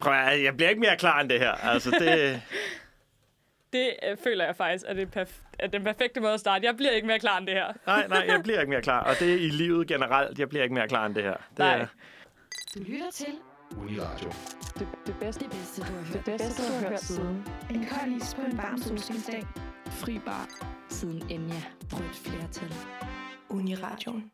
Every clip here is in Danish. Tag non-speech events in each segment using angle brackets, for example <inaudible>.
Prøv at, jeg bliver ikke mere klar end det her. Altså, det... <laughs> Det øh, føler jeg faktisk er, det perf- er den perfekte måde at starte. Jeg bliver ikke mere klar end det her. Nej, nej, jeg <laughs> bliver ikke mere klar. Og det er i livet generelt. Jeg bliver ikke mere klar end det her. Det Nej. Er... Du lytter til Uniradio. Det, det bedste, det bedste, du har hørt. det bedste, du har hørt siden. En kold is på en varm solskinsdag. Fri bar. Siden Enya brød et flertal. Uniradioen.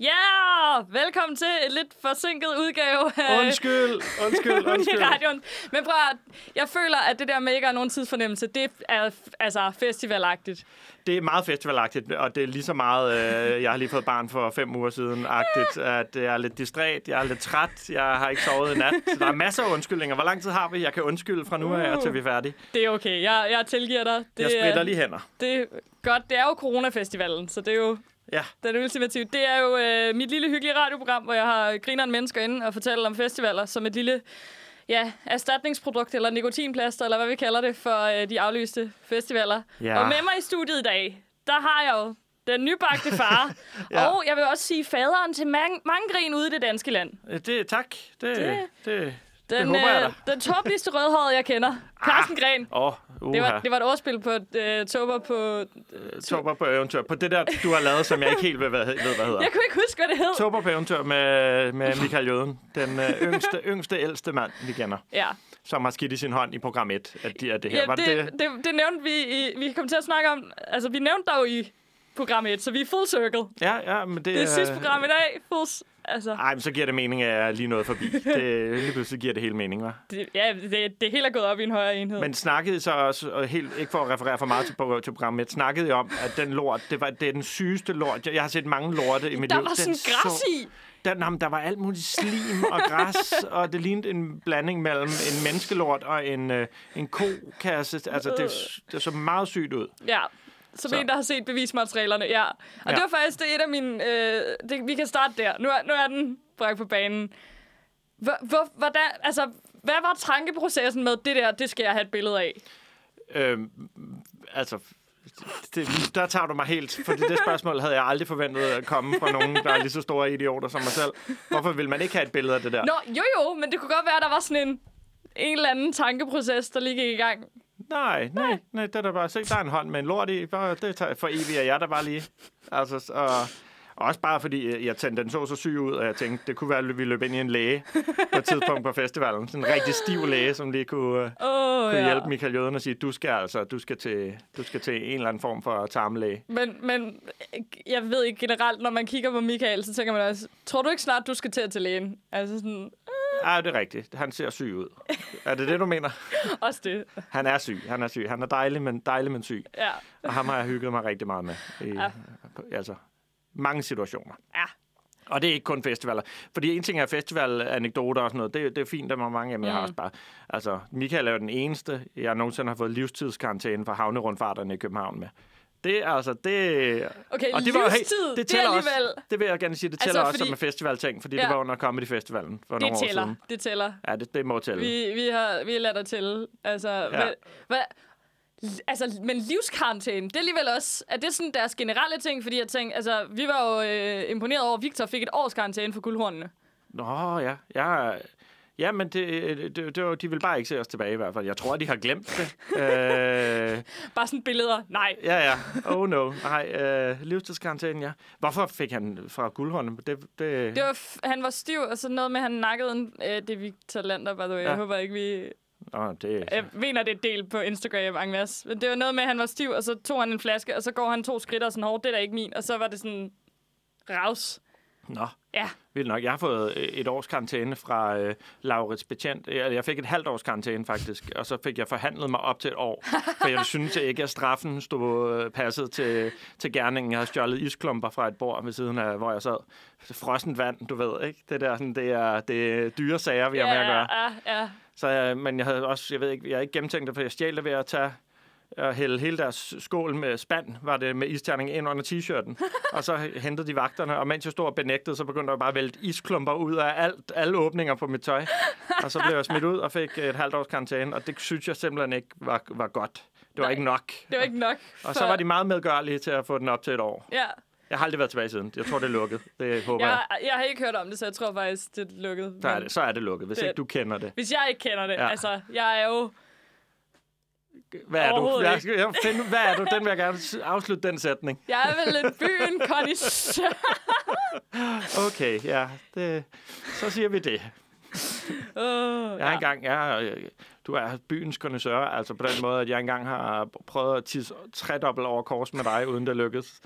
Ja! Yeah! Velkommen til et lidt forsinket udgave af Undskyld, undskyld, <laughs> undskyld. radioen. Men prøv at, jeg føler, at det der med ikke at have nogen tidsfornemmelse, det er altså festivalagtigt. Det er meget festivalagtigt, og det er lige så meget, øh, jeg har lige fået barn for fem uger siden, agtigt, at jeg er lidt distræt, jeg er lidt træt, jeg har ikke sovet i nat. Der er masser af undskyldninger. Hvor lang tid har vi? Jeg kan undskylde fra nu af, til vi er færdige. Det er okay. Jeg, jeg tilgiver dig. Det, Jeg spritter er- lige hænder. Det er godt. Det er jo coronafestivalen, så det er jo Ja, den ultimative. Det er jo øh, mit lille hyggelige radioprogram, hvor jeg har grineren mennesker inde og fortæller om festivaler som et lille ja, erstatningsprodukt eller nikotinplaster, eller hvad vi kalder det, for øh, de aflyste festivaler. Ja. Og med mig i studiet i dag, der har jeg jo den nybagte far, Ja. <laughs> ja. og jeg vil også sige faderen til mange, mange grin ude i det danske land. Øh, det, tak. Det, det, det, det Den, håber jeg da. øh, den tåbeligste rødhårede, jeg kender. Carsten Gren. Åh, oh. Det var, det var et ordspil på øh, tåber på... Tupper på eventyr. På det der, du har lavet, som jeg ikke helt ved, hvad, ved, hvad hedder. <laughs> Jeg kunne ikke huske, hvad det hed. Tupper på eventyr med, med Michael Jøden. Den øh, yngste, yngste, ældste mand, vi kender. Ja, Som har skidt i sin hånd i program 1. At de er det her. ja var det, det, det, det nævnte vi i... Vi kom til at snakke om... Altså, vi nævnte dig jo i program 1, så vi er full circle. Ja, ja, men det, Det er sidste program i dag. Full... Altså, Ej, men så giver det mening, at jeg er lige noget forbi. <laughs> Det, lige pludselig giver det hele mening, hva'? det, ja, det, det hele er gået op i en højere enhed. Men snakkede så også, og helt, ikke for at referere for meget til, til programmet, snakkede I om, at den lort, det, var, det er den sygeste lort. Jeg, jeg har set mange lorte i mit der liv. var Den sådan græs så- i. Der, nej, men der var alt muligt slim og græs, <laughs> og det lignede en blanding mellem en menneskelort og en, øh, en kokasse. Altså, det, det så meget sygt ud. Ja, som Så. en, der har set bevismaterialerne. Ja. Og Ja. det var faktisk det er et af mine... Øh, det, vi kan starte der. Nu er, nu er den bragt på banen. Hvor, hvor, hvordan, altså, hvad var tankeprocessen med det der, det skal jeg have et billede af? Øhm, altså, det, der tager du mig helt, for det spørgsmål havde jeg aldrig forventet at komme fra nogen, der er lige så store idioter som mig selv. Hvorfor vil man ikke have et billede af det der? Nå, jo jo, men det kunne godt være, at der var sådan en, en eller anden tankeproces, der lige gik i gang. Nej, nej, nej, det er da bare, se, der er en hånd med en lort i, bare, det tager for evigt, jeg der bare lige. Altså, og, også bare fordi, øh, jeg tænkte, den så så syg ud, og jeg tænkte, det kunne være, at vi løb ind i en læge på et tidspunkt på festivalen. Sådan en rigtig stiv læge, som lige kunne, Åh, kunne ja. hjælpe Michael Jøden og sige, du skal altså, du skal til, du skal til en eller anden form for tarmlæge. Men, men øh, jeg ved ikke generelt, når man kigger på Michael, så tænker man også, tror du ikke snart, du skal til at til lægen? Altså sådan, Ja, det er rigtigt. Han ser syg ud. Er det det, du mener? <laughs> også det. Han er syg. Han er syg. Han er dejlig, men dejlig, men syg. Ja, Og ham har jeg hygget mig rigtig meget med. I, Ja. Altså, mange situationer. ja. Og det er ikke kun festivaler. Fordi en ting er festivalanekdoter og sådan noget. Det, det er fint, der er mange af dem. Jeg har Mm. også bare... Altså, Michael er jo den eneste, jeg nogensinde har fået livstidskarantæne for havnerundfarterne i København med. Det er altså, det... Okay, Og det var livstid, det det, tæller er også. alligevel... Det vil jeg gerne sige, det Altså, tæller også fordi- som en festivalting, fordi Ja. det var under Comedy Festivalen for nogle Det år tæller, siden. det tæller. Ja, det, det må tælle. Vi, vi har vi har ladet dig til. Altså, ja. hvad, hvad, altså, men livskarantæne, det er alligevel også... Er det sådan deres generelle ting? Fordi jeg tænkte, altså, vi var jo øh, imponeret over, at Victor fik et års karantæne for guldhornene. Nå, ja. ja. Ja, men det, det, det, var, de vil bare ikke se os tilbage i hvert fald. Jeg tror, de har glemt det. <laughs> øh, Bare sådan billeder. Nej. ja, ja. Oh no. Nej, øh, livstidskarantæne, ja. Hvorfor fik han fra guldhånden? Det, det, Det var, han var stiv, og så noget med, at han nakkede en... Øh, det er Victor Lander, by the way. Ja. Jeg håber ikke, vi... Nå, det, Jeg mener, det er delt på Instagram, Agnes. Men det var noget med, at han var stiv, og så tog han en flaske, og så går han to skridt og sådan, hårdt, det er da ikke min. Og så var det sådan... Raus. Nå, Ja. vildt nok. Jeg har fået øh, et års karantæne fra øh, Laurits Betjent. Jeg, fik et halvt års karantæne, faktisk. Og så fik jeg forhandlet mig op til et år. For jeg synes ikke, at straffen stod øh, passet til, til gerningen. Jeg har stjålet isklumper fra et bord ved siden af, hvor jeg sad. Frossent vand, du ved, ikke? Det, der, sådan, det, er, det er dyre sager, vi har med at gøre. Ja, ja. Så, øh, men jeg havde også, jeg ved ikke, jeg har ikke gennemtænkt det, for jeg stjal det ved at tage og hælde hele deres skål med spand, var det med isterning ind under t-shirten. <laughs> og så hentede de vagterne, og mens jeg stod og benægtede, så begyndte jeg bare at vælte isklumper ud af alt, alle åbninger på mit tøj. Og så blev jeg smidt ud og fik et halvt års karantæne, og det synes jeg simpelthen ikke var, var godt. Det var Nej. ikke nok. Det var ikke nok. Og så var de meget medgørlige til at få den op til et år. Ja. Jeg har aldrig været tilbage siden. Jeg tror, det er lukket. Det håber jeg. Jeg, jeg har ikke hørt om det, så jeg tror faktisk, det er lukket. Så er det, så er det lukket, hvis Det- ikke du kender det. Hvis jeg ikke kender det, ja. altså, jeg er jo... Hvad er du? Jeg, skal, jeg find, hvad er du? Den vil jeg gerne afslutte den sætning. Jeg er vel en byen kondisør. <laughs> Okay, ja. Det, så siger vi det. Uh, Jeg har engang, jeg, øh, du er byens kondensør, altså på den måde, at jeg engang har prøvet at tisse tredobbelt over kors med dig, uden det lykkedes.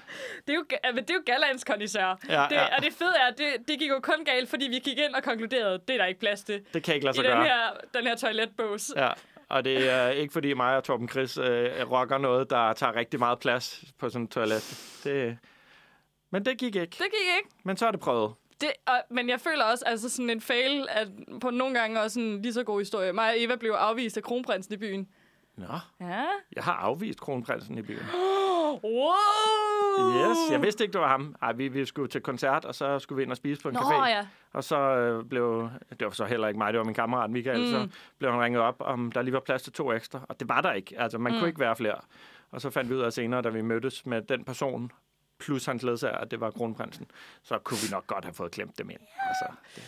Det er jo, det er jo Gallands kondisør. Ja, det, ja. Og det fede er, at det, det gik jo kun galt, fordi vi gik ind og konkluderede, det er der ikke plads til. Det kan ikke lade I sig den gøre. her, den her toiletbås. Ja. Og det er ikke fordi mig og Torben Chris øh, rocker noget, der tager rigtig meget plads på sådan et toilet. Det, men det gik ikke. Det gik ikke. Men så er det prøvet. Det, og, men jeg føler også, altså sådan en fail, at på nogle gange også en lige så god historie. Mig og Eva blev afvist af kronprinsen i byen. Nå, Ja. jeg har afvist kronprinsen i byen. <gasps> Wow! Yes, jeg vidste ikke, det var ham. Ej, vi, vi skulle til koncert, og så skulle vi ind og spise på en Nå café. ja. Og så øh, blev, det var så heller ikke mig, det var min kammerat Michael, mm. så blev han ringet op, om der lige var plads til to ekstra. Og det var der ikke. Altså, man mm. kunne ikke være flere. Og så fandt vi ud af senere, da vi mødtes med den person, plus hans ledsager, at det var kronprinsen, så kunne vi nok godt have fået klemt dem ind. Altså, det,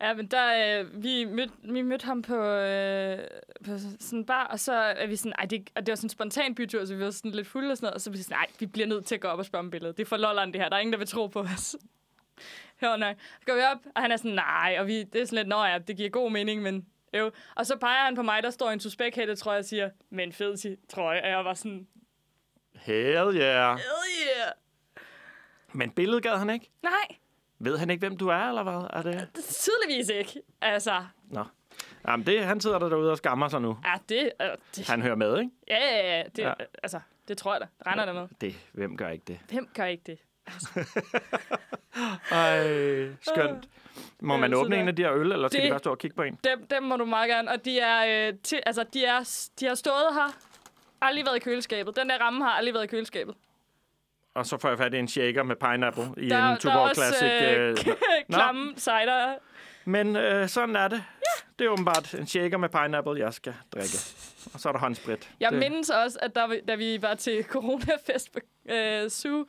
Ja, men der, øh, vi, mødte, vi mødte ham på, øh, på sådan en bar, og så er vi sådan, ej, det, og det var sådan en spontan bytur, så vi var sådan lidt fulde og sådan noget, og så var vi sådan, nej, vi bliver nødt til at gå op og spørge om billedet. Det er for lolleren, det her. Der er ingen, der vil tro på os. <laughs> Jo, nej. Så går vi op, og han er sådan, nej, og vi, det er sådan lidt, nå ja, det giver god mening, men jo. Og så peger han på mig, der står en suspekt trøje og siger, men fed trøje, og jeg var sådan, hell yeah. hell yeah. Men billedet gad han ikke. Nej, Ved han ikke, hvem du er, eller hvad? Er det? tydeligvis ikke. Altså, Nå. Jamen, det, han sidder der derude og skammer sig nu. ja, det, øh, det Han hører med, ikke? ja, ja, ja, det, Ja. ja. altså, det tror jeg da. Regner der med. Det, hvem gør ikke det? Hvem gør ikke det? <laughs> Ej, skønt. Må man Øh, åbne en af de her øl, eller skal Det- de bare stå og kigge på en? Dem, dem må du meget gerne. Og de er, øh, til, altså, de er, de har stået her. Aldrig været i køleskabet. Den der ramme har aldrig været i køleskabet. Og så får jeg fat i en shaker med pineapple i Der, en der er Tuborg også Classic. øh, Øh, <laughs> klamme cider. men øh, sådan er det. Ja. Det er åbenbart en shaker med pineapple, jeg skal drikke. Og så er der håndsprit. Jeg det, mindes også, at der, da vi var til coronafest på øh, Zoo,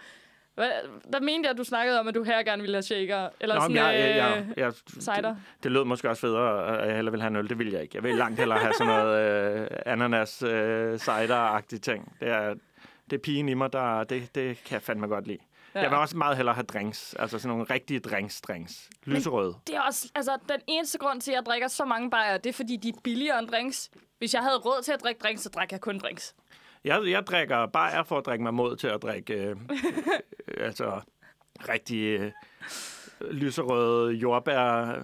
der mente jeg, at du snakkede om, at du her gerne ville have shaker. Eller Nå, sådan, jeg, jeg, jeg, øh, jeg, cider. det, det lød måske også federe, at jeg hellere ville have en øl. Det vil jeg ikke. Jeg vil langt hellere have sådan noget øh, ananas øh, cider-agtige ting. Det er, det er pigen i mig, der, det, det kan jeg fandme godt lide. Ja. Jeg vil også meget hellere have drinks. Altså sådan nogle rigtige drinks, drinks. Lyserøde. Det er også, altså, den eneste grund til, at jeg drikker så mange bajer, det er, fordi de er billigere end drinks. Hvis jeg havde råd til at drikke drinks, så drak jeg kun drinks. Jeg, jeg drikker bare for at drikke mig mod til at drikke øh, <laughs> øh, altså rigtig øh, lyserøde jordbær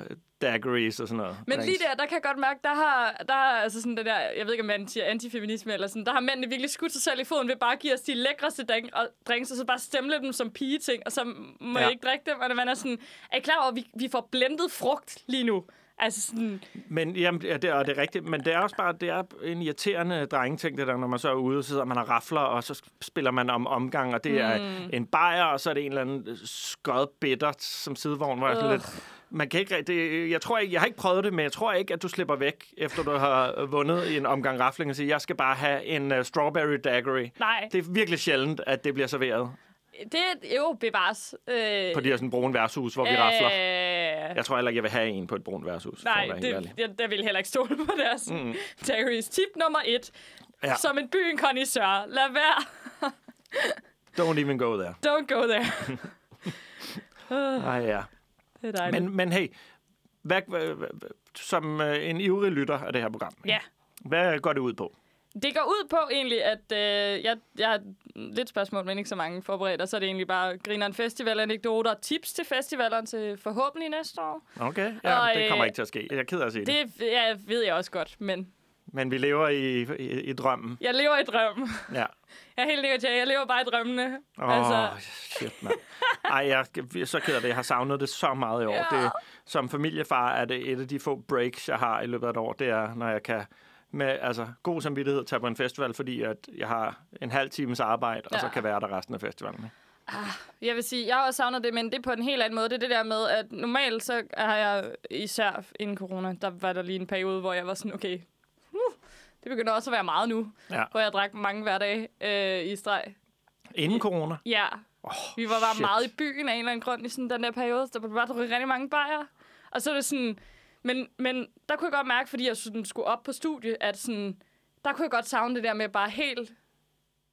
daiquiris og sådan noget. Men lige der, der kan jeg godt mærke, der har, der har altså sådan det der, jeg ved ikke, om man siger antifeminisme eller sådan, der har mændene virkelig skudt sig selv i foden ved bare at give os de lækreste drink- og drinks, og så bare stemple dem som pigeting, og så må Ja. jeg ikke drikke dem, og man er sådan, er I klar over, at vi, vi får blendet frugt lige nu? Altså sådan, Men jamen, ja, det, er, det er rigtigt, men det er også bare det er en irriterende drengeting, det der, når man så er ude, så sidder man og rafler, og så spiller man om omgang, og det mm. er en bajer, og så er det en eller anden skød bitter som sidevogn, hvor jeg er sådan lidt... Man kan ikke, det, jeg tror ikke, jeg har ikke prøvet det, men jeg tror ikke, at du slipper væk, efter du har vundet i en omgang rafling, og siger, jeg skal bare have en uh, strawberry daiquiri. nej, Det er virkelig sjældent, at det bliver serveret det er jo bevares. Øh, på de her sådan brune værtshus, hvor vi rafler. Øh, Jeg tror heller ikke, jeg vil have en på et brunt værtshus. nej, det, jeg, jeg vil heller ikke stole på deres mm. daiquiris. Tip nummer et. Ja. Som en byen kondisør. Lad være. Don't even go there. Don't go there. <laughs> Ej, ja. Det er dejligt. Men, men hey, hvad, som øh, en ivrig lytter af det her program, Ja. hvad går det ud på? Det går ud på egentlig, at øh, jeg, jeg har lidt spørgsmål, men ikke så mange forberedt, og så er det egentlig bare Grineren Festival, anekdoter og tips til festivalen til forhåbentlig næste år. Okay, ja, Og, det kommer øh, ikke til at ske. Jeg er ked af at sige det. Det ja, ved jeg også godt, men Men vi lever i, i, i drømmen. jeg lever i drømmen. Ja. Jeg er helt negativ. Jeg lever bare i drømmene. Åh, oh, Altså- shit, mand. Ej, jeg er så ked af det. Jeg har savnet det så meget i år. Ja. Det, som familiefar er det et af de få breaks, jeg har i løbet af et år. Det er, når jeg kan med altså, god samvittighed tage på en festival, fordi at jeg har en halv times arbejde, og så Ja. kan være der resten af festivalen. Jeg vil sige, jeg har også savnet det, men det er på en helt anden måde. Det er det der med, at normalt så har jeg, især inden corona, der var der lige en periode, hvor jeg var sådan, okay, det begynder også at være meget nu, Ja. hvor jeg drak mange hverdage øh, i streg. Inden corona? Ja, Oh, Vi var bare meget i byen af en eller anden grund i sådan den der periode. Der var bare drukket rigtig mange bajer. Og så er det sådan... Men, men der kunne jeg godt mærke, fordi jeg sådan skulle op på studie, at sådan, der kunne jeg godt savne det der med bare helt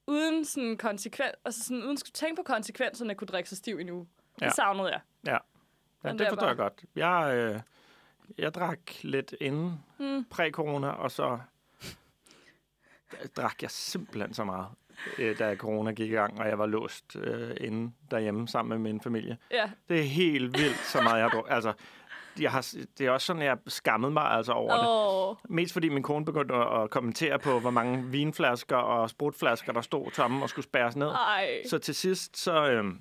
uden sådan konsekvens, altså sådan uden skulle tænke på konsekvenserne, kunne drikke sig stiv i en uge. Ja. Det savnede jeg. Ja, Den det forstår jeg godt. Jeg, øh, jeg drak lidt inden Mm. præ-corona, og så drak jeg simpelthen så meget, øh, da corona gik i gang, og jeg var låst øh, inde derhjemme sammen med min familie. Ja. Det er helt vildt, så meget jeg druk. Altså, jeg har, det er også sådan, jeg skammede mig altså over det. Åh. Mest fordi min kone begyndte at, kommentere på, hvor mange vinflasker og sprutflasker, der stod tomme og skulle spærres ned. Ej. Så til sidst, så, øhm,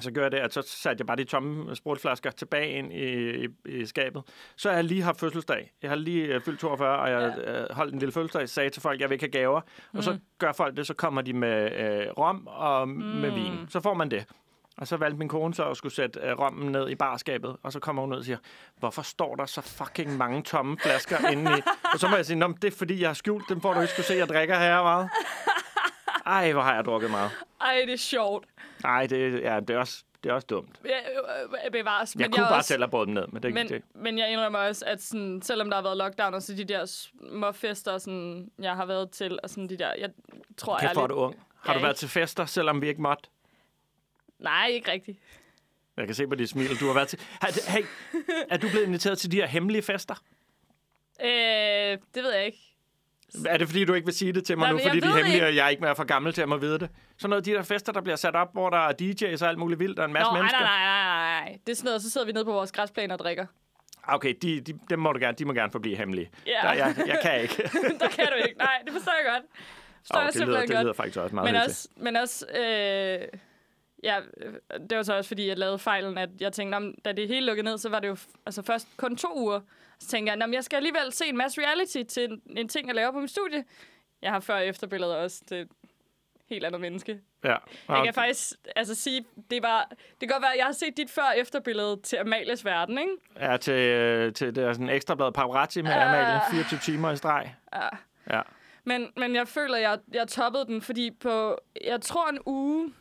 så gør jeg det, at så satte jeg bare de tomme sprutflasker tilbage ind i, i, i skabet. Så har jeg lige haft fødselsdag. Jeg har lige øh, fyldt 42, og jeg ja. øh, holdt en lille fødselsdag, sagde til folk, at jeg vil ikke have gaver. Mm. Og så gør folk det, så kommer de med øh, rom og mm. med vin. Så får man det. Og så valgte min kone så at skulle sætte øh, rommen ned i barskabet, og så kommer hun ud og siger, hvorfor står der så fucking mange tomme flasker inde i? Og så må jeg sige, Nå, det er fordi, jeg har skjult dem, for du ikke skulle se, at jeg drikker her meget. Ej, hvor har jeg drukket meget. Ej, det er sjovt. Nej, det, ja, det, er også, det er også dumt. Ja, øh, øh, bevares. Jeg men kunne er bare også, selv have båret dem ned, men det, men, det, men jeg indrømmer også, at sådan, selvom der har været lockdown, og så de der små fester, sådan, jeg har været til, og sådan de der, jeg tror kæft, ærligt... du ung. Har Ja, du været til fester, selvom vi ikke måtte? Nej, ikke rigtigt. Jeg kan se på dit smil, du har været til... Hey, hey, er du blevet inviteret til de her hemmelige fester? Øh, det ved jeg ikke. Er det fordi, du ikke vil sige det til mig Nej, nu, fordi de er hemmelige, ikke. og jeg er ikke mere for gammel til at må vide det? Så noget de der fester, der bliver sat op, hvor der er DJ's og alt muligt vildt, og en masse Nå, nej, mennesker. nej, nej, nej, nej. Det er sådan noget, så sidder vi nede på vores græsplæne og drikker. Okay, de, de, dem må du gerne, de må gerne forblive hemmelige. Ja. Der, jeg, jeg kan ikke. <laughs> der kan du ikke. Nej, det forstår jeg godt. Forstår oh, jeg det, lyder, simpelthen det godt. lyder faktisk også meget Men også, men også øh, ja, det var så også fordi, jeg lavede fejlen, at jeg tænkte, om, da det hele lukkede ned, så var det jo altså først kun to uger. Så tænkte jeg, "Nå, men jeg skal alligevel se en masse reality til en, en ting, jeg laver på min studie. Jeg har før- og efterbilleder også til et helt andet menneske. Ja. Jeg kan faktisk altså, sige, det var, det kan godt være, jeg har set dit før- og efterbillede til Amalias Verden, ikke? Ja, til, øh, til det er sådan ekstrablad paparazzi med Ah. Amalie, 24 timer i streg. Ja. Ja. Men, men jeg føler, jeg, jeg toppede den, fordi på, jeg tror en uge...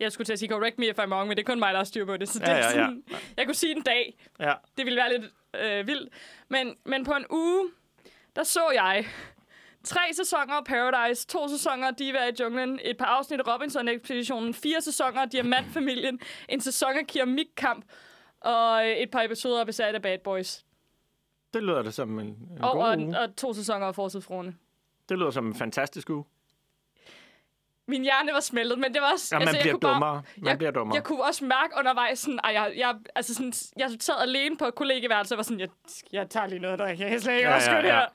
Jeg skulle til at sige, correct me if I'm wrong, men det er kun mig, der har styr på det. Så det Ja, er ja, ja. sådan, Jeg kunne sige en dag. Ja. Det ville være lidt øh, vildt. Men, men på en uge, der så jeg tre sæsoner af Paradise, to sæsoner af Diva i junglen, et par afsnit af Robinson-ekspeditionen, fire sæsoner af Diamantfamilien, en sæson af Keramikkamp, og et par episoder af Besat af Bad Boys. Det lyder det som en, en Og, god og, uge. og to sæsoner af Forsidfruerne. Det lyder som en fantastisk uge. Min hjerne var smeltet, men det var også... Ja, man altså, jeg bliver kunne bare- dummere. Man jeg, bliver dummere. Jeg kunne også mærke undervejs, sådan, at jeg, jeg, altså sådan, jeg sad alene på et kollegeværelse og var sådan, jeg, jeg tager lige noget drikke. Jeg kan slet ikke Ja, overskue ja, ja. her.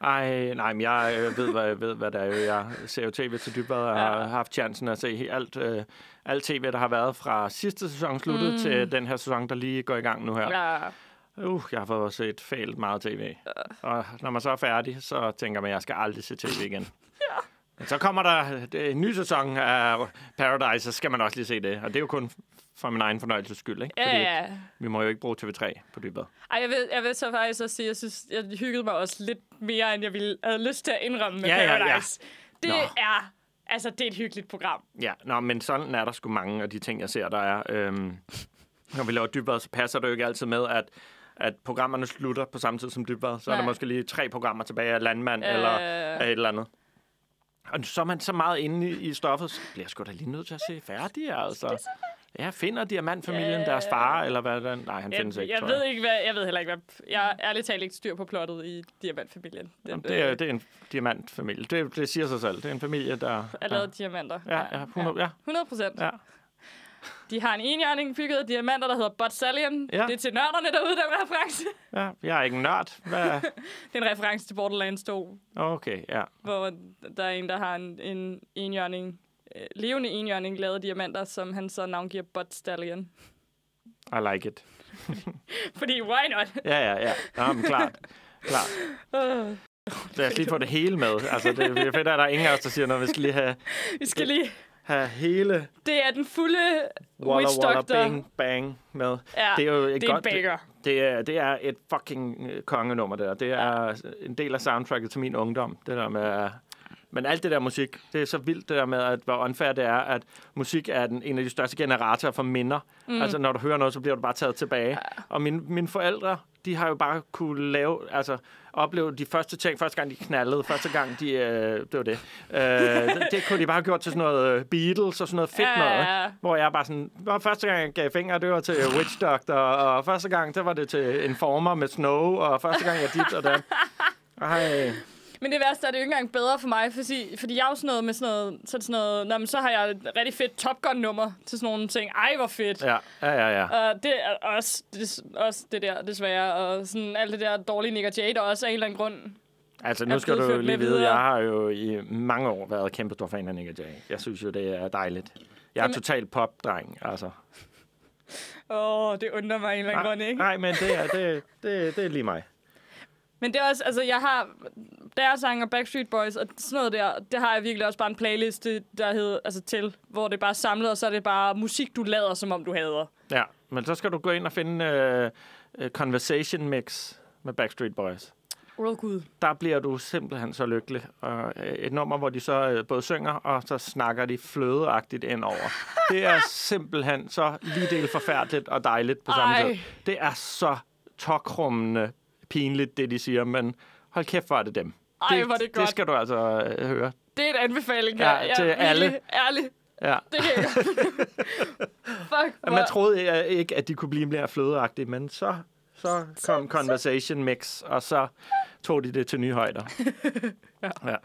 Ej, nej, men jeg øh, ved, hvad, jeg ved, hvad det er. jo. Jeg ser jo tv til dybere og har Ja. haft chancen at se alt, øh, alt tv, der har været fra sidste sæson sluttet mm. til den her sæson, der lige går i gang nu her. Ja. Uh, jeg har fået set fælt meget tv. Og når man så er færdig, så tænker man, at jeg skal aldrig se tv igen. Så kommer der en ny sæson af Paradise, så skal man også lige se det. Og det er jo kun for min egen fornøjelses skyld, ikke? Ja, ja. vi må jo ikke bruge TV3 på dybet. Ej, jeg vil, jeg vil så faktisk også sige, at jeg synes, jeg hyggede mig også lidt mere, end jeg ville havde lyst til at indrømme med Ja, ja, ja. Paradise. Det Nå. er, altså, det er et hyggeligt program. Ja, nå, men sådan er der sgu mange af de ting, jeg ser, der er. Øhm, når vi laver dybvad, så passer det jo ikke altid med, at, at programmerne slutter på samme tid som dybvad. Så er der Nej. måske lige tre programmer tilbage af Landmand Øh. eller af et eller andet. Og så er man så meget inde i, stoffet, så bliver jeg sgu da lige nødt til at se færdig, altså. Ja, finder diamantfamilien Ja. deres far, eller hvad den? Nej, han findes Jeg, ikke, jeg, ved ikke, hvad, jeg ved heller ikke, hvad... Jeg er ærligt talt ikke styr på plottet i Diamantfamilien. Den, Jamen, det, er, det er en diamantfamilie. Det, det siger sig selv. Det er en familie, der... er lavet diamanter. Ja, ja, 100, ja. 100 procent. ja. De har en enhjørning bygget af diamanter, der hedder Botsallion. Ja. Det er til nørderne derude, den reference. ja. Jeg er ikke en nørd. Hvad? <laughs> Det er en reference til Borderlands 2, Okay, ja. hvor der er en, der har en, en enhjørning, øh, levende enhjørning, lavet af diamanter, som han så navngiver Botstallion. I like it. <laughs> Fordi, why not? Ja, ja, ja. Nå, men klart. klart. Uh, Lad os lige få det hele med. Altså, det er fedt, at der er ingen af os, der siger noget. Vi skal lige have, vi skal lige... have hele Det er den fulde Walla Witch Walla Doctor. Bang Bang med. Ja, Det er jo et det er godt... banger. Det, det, er, det er et fucking øh, kongenummer, der. Det er en del af soundtracket til min ungdom. Det der med Men alt det der musik, det er så vildt det der med, at hvor unfair det er, at musik er den, en af de største generatorer for minder. Mm. Altså, når du hører noget, så bliver du bare taget tilbage. Ja. Og mine, mine forældre, de har jo bare kunne lave, altså opleve de første ting, første gang de knaldede, første gang de, øh, det var det. Øh, det, det kunne de bare have gjort til sådan noget øh, Beatles og sådan noget fedt Ja, noget. ja. Hvor jeg bare sådan, "Nå, første gang jeg gav fingre, det var til Witch Doctor, og første gang, der var det til Informer med Snow, og første gang jeg dit og dat. Ej, Men det værste er, det er jo ikke engang bedre for mig, fordi, fordi jeg er jo sådan noget med sådan noget, så, sådan noget, Nå, men så har jeg et rigtig fedt Top Gun-nummer til sådan nogle ting. Ej, hvor fedt. ja, ja, ja, ja. Og det er også det, også det der, desværre. Og sådan alt det der dårlige Nick og Jay, der også af en eller anden grund. Altså, nu skal du ført lige vide, jeg har jo i mange år været kæmpe stor fan af Nick Jay. Jeg synes jo, det er dejligt. Jeg er Jamen- total pop-dreng, altså. Åh, oh, det undrer mig en eller anden grund, ikke? Nej, men det er, det, det, det er lige mig. Men det er også, altså jeg har, deres sang og Backstreet Boys og sådan noget der, det har jeg virkelig også bare en playliste, der hedder, altså til, hvor det er bare samlet, og så er det bare musik, du lader, som om du hader. Ja, men så skal du gå ind og finde uh, uh, Conversation Mix med Backstreet Boys. Åh, Gud. Der bliver du simpelthen så lykkelig. Og øh, et nummer, hvor de så både synger, og så snakker de flødeagtigt ind over. <laughs> Det er simpelthen så lige del forfærdeligt og dejligt på samme Ej. tid. Det er så tokrummende pinligt, det de siger, men hold kæft, hvor er det dem. Ej, hvor er det godt. Det skal du altså øh, høre. Det er en anbefaling Ja, her. Jeg til er virkelig alle. Ærligt. Ja. Det kan jeg. <laughs> Fuck. Og Man troede ikke, at de kunne blive mere flødeagtige, men så, så kom Conversation Mix, og så tog de det til nye højder. <laughs> Ja. ja.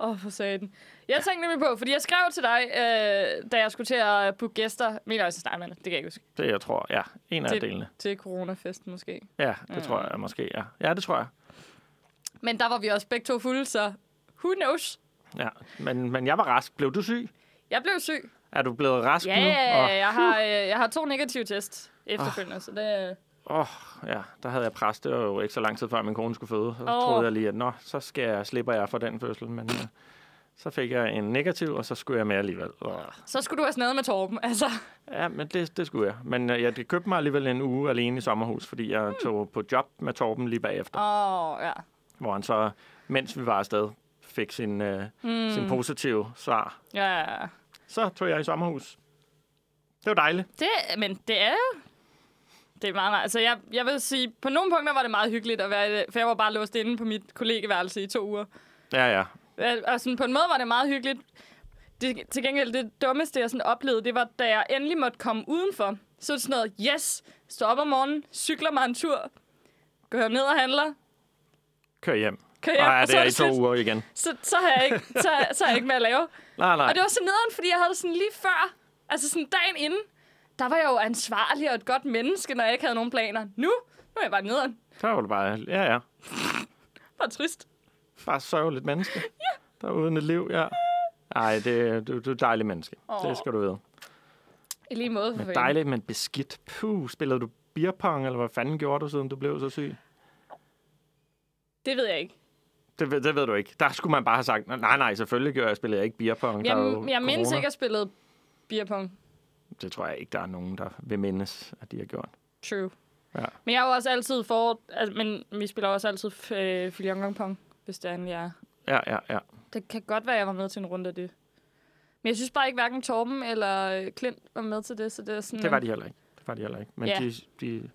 Åh, oh, for satan. Jeg tænkte nemlig på, fordi jeg skrev til dig, øh, da jeg skulle til at booke gæster, mener at det kan jeg ikke huske, Det jeg tror, ja, en af Til- delene. til coronafesten måske. Ja, det Mm. tror jeg måske, ja. Ja, det tror jeg. Men der var vi også begge to fulde, så who knows? Ja. Men, men jeg var rask. Blev du syg? Jeg blev syg. Er du blevet rask Ja, nu? ja, ja, jeg har, øh, jeg har to negative test efterfølgende, så det... Åh, ja, der havde jeg præst. Det var jo ikke så lang tid før, min kone skulle føde. Så Åh. troede jeg lige, at nå, så skal jeg, slipper jeg for den fødsel. Men uh, så fik jeg en negativ, og så skulle jeg med alligevel. Så skulle du have snadet med Torben, altså. Ja, men det, det skulle jeg. Men uh, jeg købte mig alligevel en uge alene i sommerhus, fordi jeg Hmm. tog på job med Torben lige bagefter. Åh, oh, ja. Hvor han så, mens vi var afsted, fik sin, uh, mm. sin positive svar. Ja, ja, ja. Så tog jeg i sommerhus. Det var dejligt. Det, men det er jo... Det er meget, meget. Altså, jeg, jeg vil sige, på nogle punkter var det meget hyggeligt at være for jeg var bare låst inde på mit kollegeværelse i to uger. Ja, ja. Og sådan, på en måde var det meget hyggeligt. Det, til gengæld, det dummeste, jeg sådan oplevede, det var, da jeg endelig måtte komme udenfor. Så det sådan noget, yes, stå op om morgenen, cykler mig en tur, går ned og handler, Kør hjem. kører Og hjem, og det er i to uger igen. Så, så, har jeg ikke, så, så har jeg ikke mere at lave. Nej, nej. Og det var så nederen, fordi jeg havde det sådan lige før, altså sådan dagen inden, der var jeg jo ansvarlig og et godt menneske, når jeg ikke havde nogen planer. Nu, nu er jeg bare nederen. Så var det bare, ja, ja. <laughs> Bare trist. Bare sørgeligt menneske. <laughs> Ja. Der er uden et liv, ja. Ej, det, du, du er et dejligt menneske. Åh. Det skal du vide. I lige måde, for Men dejligt, men beskidt. Puh, spillede du beerpong, eller hvad fanden gjorde du, siden du blev så syg? Det ved jeg ikke. Det, ved- det ved du ikke. Der skulle man bare have sagt, nej, nej, selvfølgelig gjorde jeg, spillede jeg ikke beerpong. Jeg, jeg mindes corona." ikke at spille beerpong. Det tror jeg ikke, der er nogen, der vil mindes, at de har gjort. True. Ja. Men jeg er jo også altid for... Altså, men vi spiller også altid øh, Filion Pong, hvis det er, en, jeg... Ja, ja, ja. Det kan godt være, at jeg var med til en runde af det. Men jeg synes bare ikke, hverken Torben eller øh, Klint var med til det, så det er sådan... Det var de heller ikke. Det var de heller ikke. Men Ja. de, de,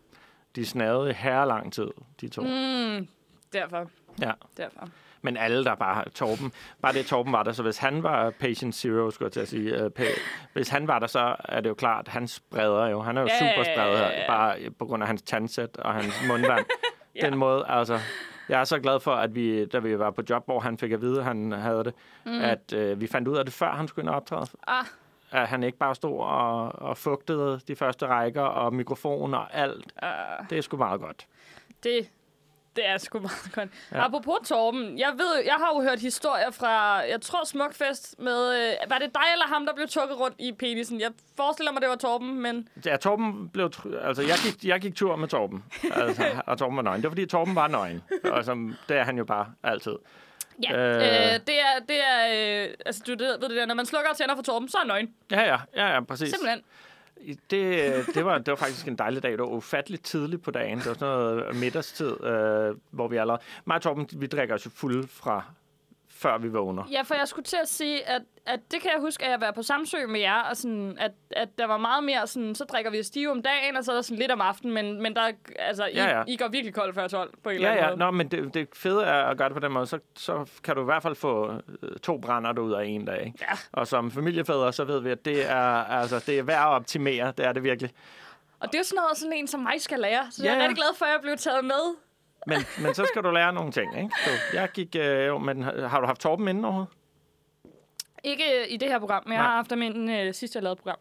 de snavede her lang tid, de to. Mm. Derfor. Ja. Derfor. Men alle, der bare Torben, bare det Torben var der, så hvis han var patient zero, skulle jeg til at sige, uh, hvis han var der, så er det jo klart, han spreder jo. Han er jo Ja, super ja. bare på grund af hans tandsæt og hans mundvand. <laughs> Ja. Den måde, altså, jeg er så glad for, at vi, da vi var på job, hvor han fik at vide, at han havde det, mm. at uh, vi fandt ud af det, før han skulle ind og optræde. Ah, At han ikke bare stod og, og fugtede de første rækker og mikrofon og alt. uh, Det er sgu meget godt. det, det er sgu meget godt. Ja. Apropos Torben, jeg ved, jeg har jo hørt historier fra, jeg tror Smukfest med, øh, var det dig eller ham, der blev tukket rundt i penisen? Jeg forestiller mig, det var Torben, men Ja, Torben blev... Altså, jeg gik, jeg gik tur med Torben, altså, <laughs> og Torben var nøgen. Det var, fordi Torben var nøgen. Altså, det er han jo bare altid. ja, Øh. øh, det er, det er øh, altså du ved det der, når man slukker og tænder for Torben, så er han nøgen. Ja, ja, ja, ja præcis. Simpelthen. Det, det, var, det var faktisk en dejlig dag. Det var ufatteligt tidligt på dagen. Det var sådan noget middagstid, øh, hvor vi allerede... Mig og Torben, vi drikker os jo fulde fra før vi vågner. Ja, for jeg skulle til at sige, at, at det kan jeg huske, at jeg var på Samsø med jer, og sådan, at, at der var meget mere sådan, så drikker vi stive om dagen, og så er der sådan lidt om aftenen, men, men der, altså, I, Ja, ja. I går virkelig koldt før 12 på en Ja, eller anden ja. måde. Nå, men det, det fede er at gøre det på den måde, så, så kan du i hvert fald få øh, to brænder ud af en dag. Ikke? Ja. Og som familiefædre, så ved vi, at det er, altså, det er værd at optimere. Det er det virkelig. Og det er jo sådan noget, sådan en som mig skal lære, så Ja, jeg er ja. rigtig glad for, at jeg blev taget med. Men, men så skal du lære nogle ting, ikke? Så jeg gik... Øh, jo, men har har du haft Torben inden overhovedet? Ikke øh, i det her program, men jeg Nej. har haft dem inden øh, sidst, jeg lavede program.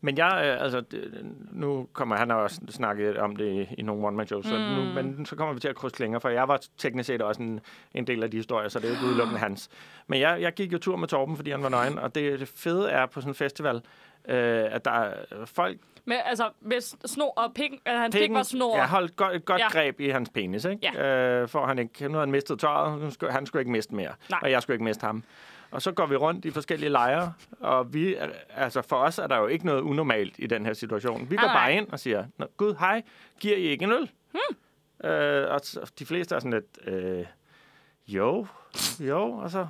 Men jeg, øh, altså, det, nu kommer han har også snakket om det i, i nogle one-man-shows, så nu, men så kommer vi til at krydse klinger, for jeg var teknisk set også en, en del af de historier, så det er jo ikke udelukkende hans. Men jeg, jeg gik jo tur med Torben, fordi han var nøgen, og det, det fede er på sådan en festival, øh, at der er folk... Men altså, hvis snor og pik, øh, hans pik var snor. Jeg holdt godt, et godt Ja. ja. greb i hans penis, ikke? Ja. Øh, for han ikke, nu havde han mistet tøjet, nu skulle, han skulle ikke miste mere, Nej. og jeg skulle ikke miste ham. Og så går vi rundt i forskellige lejre, og vi, altså for os er der jo ikke noget unormalt i den her situation. Vi går Nej, bare ind og siger, Gud, hej, giver I ikke en øl? Hmm. Øh, og de fleste er sådan lidt, øh, jo, jo, og så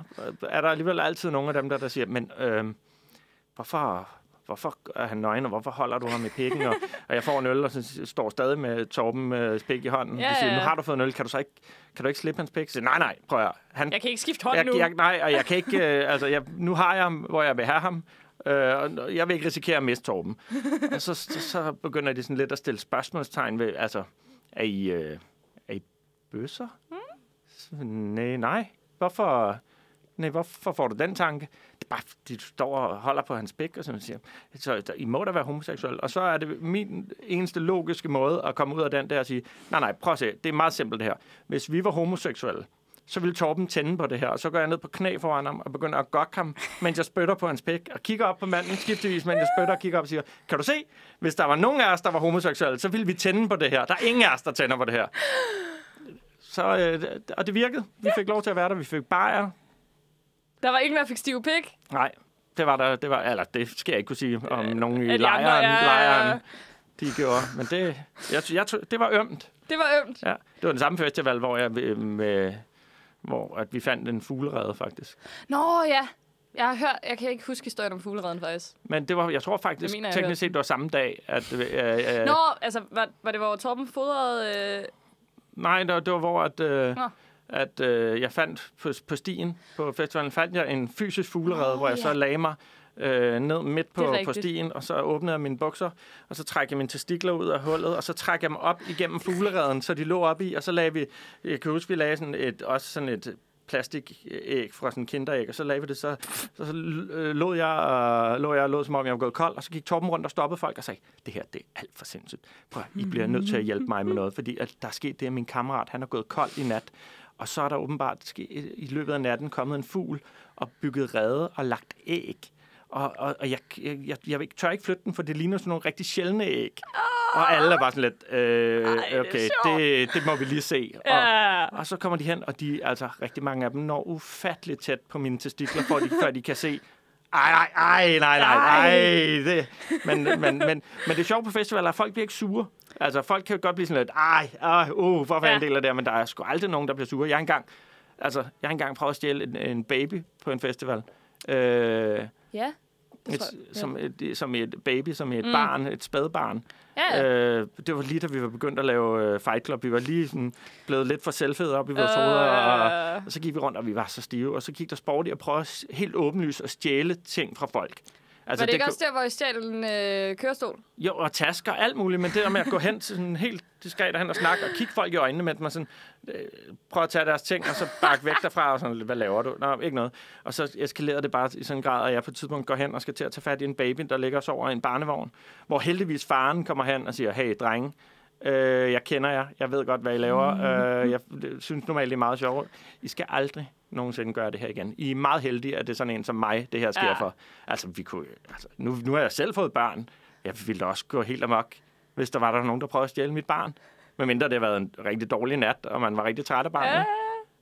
er der alligevel altid nogle af dem, der, der siger, men øh, hvorfor, hvorfor er han nøgen, og hvorfor holder du ham i pikken? Og, og jeg får en øl, og så står stadig med Torben med spik i hånden. Ja, siger, nu har du fået en øl, kan du så ikke, kan du ikke slippe hans pik? Så, nej, nej, prøv at han, Jeg kan ikke skifte hånd jeg, nu. jeg, nej, og jeg kan ikke, øh, altså, jeg, nu har jeg ham, hvor jeg vil have ham, øh, og jeg vil ikke risikere at miste Torben. og så, så, så begynder de sådan lidt at stille spørgsmålstegn ved, altså, er I, øh, er I bøsser? Mm. Nej, nej. Hvorfor, nej, hvorfor får du den tanke? Det er bare, de står og holder på hans pik, og sådan siger, så I må da være homoseksuel. Og så er det min eneste logiske måde at komme ud af den der og sige, nej, nej, prøv at se, det er meget simpelt det her. Hvis vi var homoseksuelle, så ville Torben tænde på det her, og så går jeg ned på knæ foran ham og begynder at gokke ham, mens jeg spytter på hans pæk, og kigger op på manden skiftevis, mens jeg spytter og kigger op og siger, kan du se, hvis der var nogen af os, der var homoseksuelle, så ville vi tænde på det her. Der er ingen af os, der tænder på det her. Så, øh, og det virkede. Vi fik lov til at være der. Vi fik bajer. Der var ingen, der fik stiv pik. Nej, det var der, det var, eller det skal jeg ikke kunne sige om nogen i lejren, andre, ja, lejren, de gjorde. Men det, jeg, jeg, det var ømt. Det var ømt. Ja. Det var den samme festival, hvor, jeg, øh, med, hvor at vi fandt en fuglerede, faktisk. Nå, ja. Jeg har hørt, jeg kan ikke huske historien om fugleredden faktisk. Men det var, jeg tror faktisk, Det mener teknisk set, det var samme dag, at... Øh, øh, Nå, altså, var, var det, hvor Torben fodrede... Øh... Nej, det var, det var hvor at, øh, Nå. At øh, jeg fandt på, på stien på festivalen, fandt jeg en fysisk fuglerede, Nå, hvor jeg ja. så lagde mig øh, ned midt på, på stien, og så åbnede jeg mine bukser, og så trækker jeg mine testikler ud af hullet, og så trækker jeg dem op igennem fuglereden, så de lå op i, og så lagde vi, jeg kan huske, vi lagde sådan et, også sådan et plastikæg fra sådan en kinderæg, og så lavede vi det, så, så, så øh, lå jeg og lå jeg lå, som om jeg var gået kold, og så gik Torben rundt og stoppede folk og sagde, det her, det er alt for sindssygt. Prøv, I bliver nødt til at hjælpe mig med noget, fordi at der er sket det, at min kammerat, han er gået kold i nat, og så er der åbenbart i løbet af natten kommet en fugl og bygget rede og lagt æg. Og, og, og jeg, jeg, jeg, jeg tør ikke flytte den, for det ligner sådan nogle rigtig sjældne æg. Og alle er bare sådan lidt, øh, Ej, er okay, sjovt. det, det må vi lige se. Og, Ja. og så kommer de hen, og de, altså rigtig mange af dem når ufatteligt tæt på mine testikler, for de, før de kan se, ej, ej, ej, nej, nej, Ej. nej. Det. Men, men, men, men det sjove på festivaler er, at folk bliver ikke sure. Altså, folk kan jo godt blive sådan lidt, ej, ej uh, hvorfor er jeg en Ja. del af det? Men der er sgu aldrig nogen, der bliver sure. Jeg har engang, altså, jeg har engang prøvet at stjæle en, en baby på en festival. Øh, Ja. Et, ja. som, et, som et baby, som et Mm. barn, et spædbarn. Ja, ja. Øh, det var lige da vi var begyndt at lave øh, Fight Club. Vi var lige sådan, blevet lidt for selvfede op i vores hoveder. Og, Øh, og så gik vi rundt, og vi var så stive. Og så gik der sport i at prøve helt åbenlyst at stjæle ting fra folk. Var det ikke kunne- også der, hvor I stjal en øh, kørestol? Jo, og tasker, alt muligt. Men det der med at gå hen til sådan helt diskret og hen og snakke og kigge folk i øjnene, mens man sådan, øh, prøver at tage deres ting, og så bakke væk derfra, og sådan, hvad laver du? Nå, ikke noget. Og så eskalerede det bare i sådan en grad, at jeg på et tidspunkt går hen og skal til at tage fat i en baby, der ligger og sover i en barnevogn, hvor heldigvis faren kommer hen og siger, hey, drenge, øh, jeg kender jer, jeg ved godt, hvad I laver, øh, jeg synes normalt, det er meget sjovt. I skal aldrig nogensinde gøre det her igen. I er meget heldige, at det er sådan en som mig, det her sker Ja. for. Altså, vi kunne, altså nu, nu har jeg selv fået børn. Jeg ville da også gå helt amok, hvis der var der nogen, der prøvede at stjæle mit barn. Medmindre det har været en rigtig dårlig nat, og man var rigtig træt af barnet. Ja.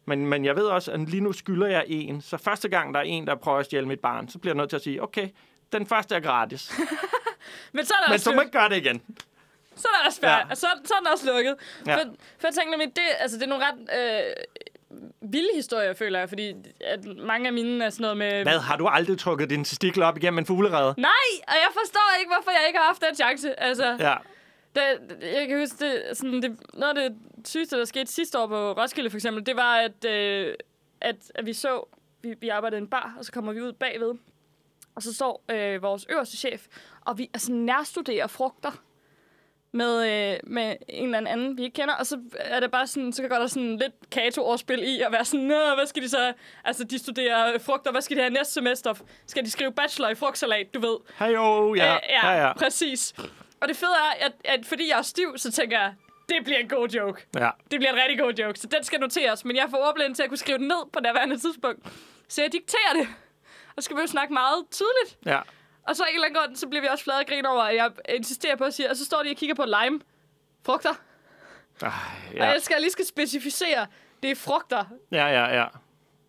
Men, men jeg ved også, at lige nu skylder jeg en. Så første gang, der er en, der prøver at stjæle mit barn, så bliver jeg nødt til at sige, okay, den første er gratis. <laughs> Men så er der Men du må ikke gøre det igen. Så er der også færdig. Ja. Så, så er den også lukket. Ja. For, for jeg tænker nemlig, det, altså, det er nogle ret... Øh, vilde historier, føler jeg, fordi at mange af mine er sådan noget med... Hvad, har du aldrig trukket din testikler op igennem en fuglerede? Nej, og jeg forstår ikke, hvorfor jeg ikke har haft den chance. Altså, Ja. det, jeg kan huske, det, sådan, det, noget af det sygeste, der skete sidste år på Roskilde for eksempel, det var, at, øh, at, at vi så, vi, vi arbejdede i en bar, og så kommer vi ud bagved, og så står øh, vores øverste chef, og vi altså, nærstuderer frugter med, øh, med en eller anden, vi ikke kender, og så er det bare sådan, så går der sådan lidt kato-overspil i at være sådan, Nå, hvad skal de så, altså de studerer frugter, hvad skal de have næste semester? Skal de skrive bachelor i frugtsalat, du ved? Hej jo, ja. Øh, ja, ja, ja. præcis. Og det fede er, at, at fordi jeg er stiv, så tænker jeg, det bliver en god joke. ja. Det bliver en rigtig god joke, så den skal noteres. Men jeg får ordblind til at kunne skrive den ned på det tidspunkt. Så jeg dikterer det. Og så skal vi jo snakke meget tydeligt. ja. Og så en eller anden grund, så bliver vi også flade og grine over, at jeg insisterer på at sige, og så står de og kigger på lime. Frugter. Ej, Ja. Og jeg skal lige skal specificere, det er frugter. ja, ja, ja.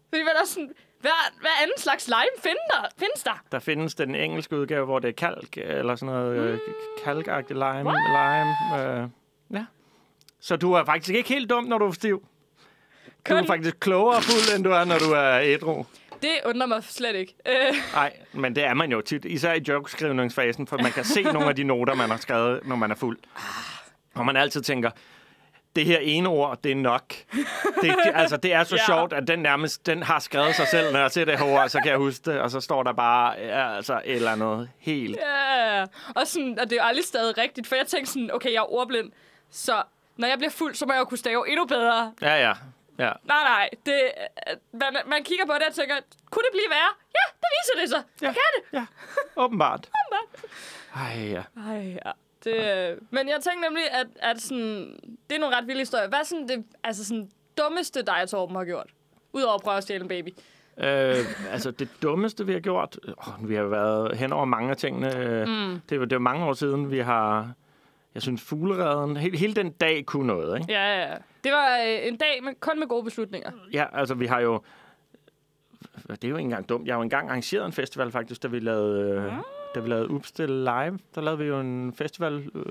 Fordi hvad er der sådan, hvad, hvad anden slags lime findes der? Findes der? Der findes den engelske udgave, hvor det er kalk, eller sådan noget mm. kalkagtigt lime. What? lime øh, ja. Så du er faktisk ikke helt dum, når du er stiv. Du er faktisk klogere fuld, end du er, når du er ædru. Det undrer mig slet ikke. Øh, Nej, men det er man jo tit, især i jokeskrivningsfasen, for man kan se nogle af de noter, man har skrevet, når man er fuld. Og man altid tænker, det her ene ord, det er nok. Det, altså, det er så Ja. sjovt, at den nærmest den har skrevet sig selv, når jeg ser det her ord, så kan jeg huske det, og så står der bare ja, altså, et eller andet helt... Ja, og, sådan, og det er jo aldrig stadig rigtigt, for jeg tænkte sådan, okay, jeg er ordblind, så når jeg bliver fuld, så må jeg jo kunne stave endnu bedre. Ja, ja. Ja. Nej, nej, det, øh, man, man kigger på det og tænker, kunne det blive værre? Ja, det viser det så. Ja. Kan det. Ja, <laughs> åbenbart. Ej, ja. Ej, ja. Det, øh, men jeg tænkte nemlig, at, at sådan, det er nogle ret vilde historier. Hvad er sådan det altså sådan, dummeste dig, Torben, har gjort? Udover at prøve at stjæle en baby. Øh, altså, det dummeste, vi har gjort... Øh, vi har været hen over mange af tingene. Mm. Det, jo- det jo mange år siden, vi har... Jeg synes, fugleredden... Hele, hele den dag kunne noget, ikke? Ja, ja, ja. Det var øh, en dag med, kun med gode beslutninger. Ja, altså, vi har jo... Det er jo ikke engang dumt. Jeg har jo engang arrangeret en festival, faktisk, da vi lavede... Øh, da vi lavede Upstil Live, der lavede vi jo en festival. Øh,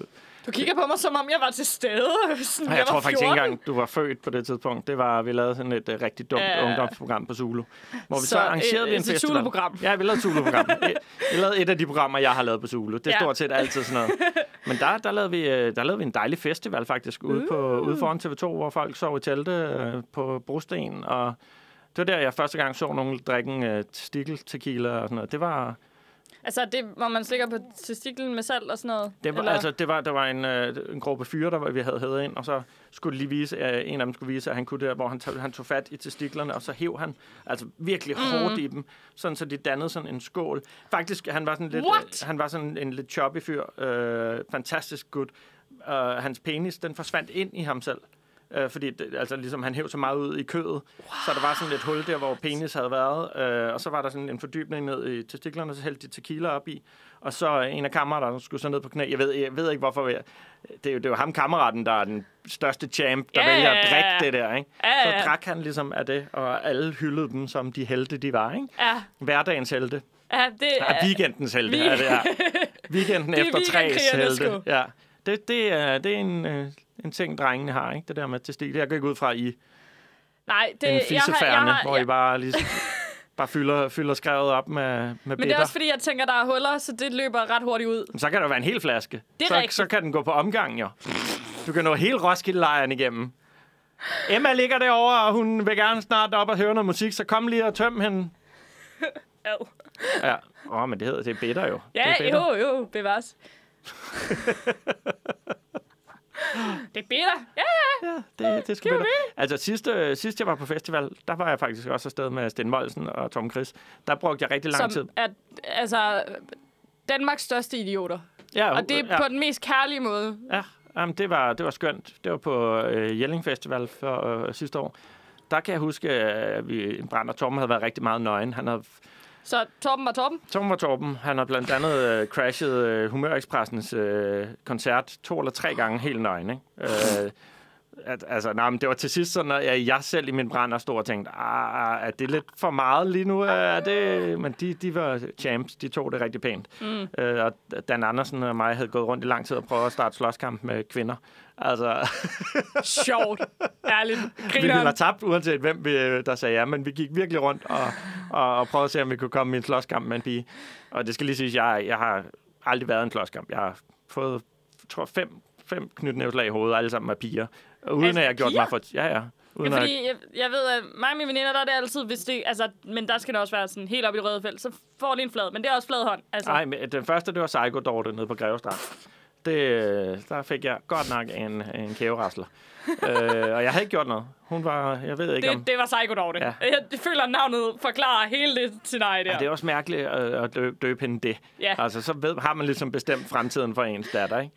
Du kigger på mig, som om jeg var til stede. <laughs> Sådan, jeg, jeg var tror faktisk ikke 14. engang, du var født på det tidspunkt. Det var, vi lavede sådan et uh, rigtig dumt uh, ungdomsprogram på Zulu. Hvor vi så, Så, arrangerede et- en et festival. Zulu-program. Ja, vi lavede Zulu-program. <laughs> vi lavede et af de programmer, jeg har lavet på Zulu. Det er Ja. stort set altid sådan noget. Men der, der, lavede vi, øh, der lavede vi en dejlig festival faktisk ude, på, Uh. ude foran TV2, hvor folk sov i telte øh, på brosten. Og det var der, jeg første gang så nogen drikke en øh, stikkel tequila og sådan noget. Det var... Altså, det, hvor man stikker på testiklen med salt og sådan noget? Det var, Eller- altså, det var, der var en, øh, en gruppe fyre, der var, vi havde hævet ind, og så skulle lige vise, øh, en af dem skulle vise, at han kunne det, hvor han, tog, han tog fat i testiklerne, og så hæv han altså virkelig Mhm. hårdt i dem, sådan så de dannede sådan en skål. Faktisk, han var sådan lidt, What? øh, han var sådan en lidt choppy fyr, øh, fantastisk good. Uh, hans penis, den forsvandt ind i ham selv. Øh, fordi det, altså, ligesom, han hæv så meget ud i kødet, wow. så der var sådan lidt hul der, hvor penis havde været, øh, og så var der sådan en fordybning ned i testiklerne, så hældte de tequila op i, og så en af kammeraterne skulle så ned på knæ. Jeg ved, jeg ved ikke, hvorfor. Jeg, det, er jo, det er jo ham, kammeraten, der er den største champ, der Ja, vælger at drikke det der. Ikke? Ja. Så drak han ligesom af det, og alle hyldede dem, som de helte, de var. Ikke? Ja, Hverdagens helte. ja, det Ja, weekendens helte. Vi-. Er det, ja. <laughs> Weekenden Det er efter træs weekendkrigerne helte. Ja. Det, det, er, det er en, øh, en ting, drengene har, ikke? Det der med testikler. Jeg går ikke ud fra, I Nej, det, en jeg har, jeg har, hvor I bare, lige, <laughs> bare fylder, fylder skrevet op med, med Men det er også fordi, jeg tænker, der er huller, så det løber ret hurtigt ud. Så kan der være en hel flaske. Det er så, rigtigt. så kan den gå på omgang, jo. Du kan nå hele Roskilde-lejren igennem. Emma ligger derovre, og hun vil gerne snart op og høre noget musik, så kom lige og tøm hende. <laughs> Ad. Ja. Åh, oh, men det hedder, det er bitter jo. Ja, det er bitter. jo, jo, bevares. <laughs> det er bitter. Ja, ja. Ja, det, det skal Giver bitter. Altså, sidst, øh, sidst jeg var på festival, der var jeg faktisk også afsted med Sten Molsen og Tom Chris. Der brugte jeg rigtig lang tid. Som er, altså, Danmarks største idioter. Ja, Og det er ja. på den mest kærlige måde. Ja, jamen, det, var, det var skønt. Det var på øh, Jelling Festival for øh, sidste år. Der kan jeg huske, at vi, Brand og Torben havde været rigtig meget nøgen. Han havde, Så Torben var Torben. Torben var Torben. Han har blandt andet øh, crashet øh, Humør Expressens øh, koncert to eller tre gange helt nøgen. Ikke? Øh, At, altså, nej, men det var til sidst sådan, at jeg selv i min brænder stod og tænkte, ah, er det lidt for meget lige nu? Er det... Men de, de var champs, de tog det rigtig pænt. Mm. Øh, og Dan Andersen og mig havde gået rundt i lang tid og prøvet at starte slåskamp med kvinder. Altså, Sjovt. Ærligt. vi ville Grineren. have tabt, uanset hvem vi, øh, der sagde ja, men vi gik virkelig rundt og, og, og prøvede at se, om vi kunne komme i en slåskamp med en pige. Og det skal lige siges, jeg, jeg har aldrig været i en slåskamp. Jeg har fået, tror, fem, fem knytnævslag i hovedet, alle sammen af piger. Uden Altså, at jeg har gjort piger? mig for... Ja, ja. Uden Ja, at, fordi jeg, jeg ved, at mig og mine veninder, der er det altid, hvis det, altså, men der skal det også være sådan helt op i det røde felt, så får de en flad, men det er også flad hånd. Altså, Nej, men den første, det var Psycho Dorte nede på Grevestrand. Det, der fik jeg godt nok en, en kæverasler. <laughs> øh, og jeg havde ikke gjort noget. Hun var, jeg ved ikke om... det, det var Psycho Dorte. Ja. Ja. Jeg føler, at navnet forklarer hele det scenarie der. Ja, det er også mærkeligt at, at døbe, døbe hende det. Ja. Altså, så ved, har man ligesom bestemt fremtiden for ens datter, ikke?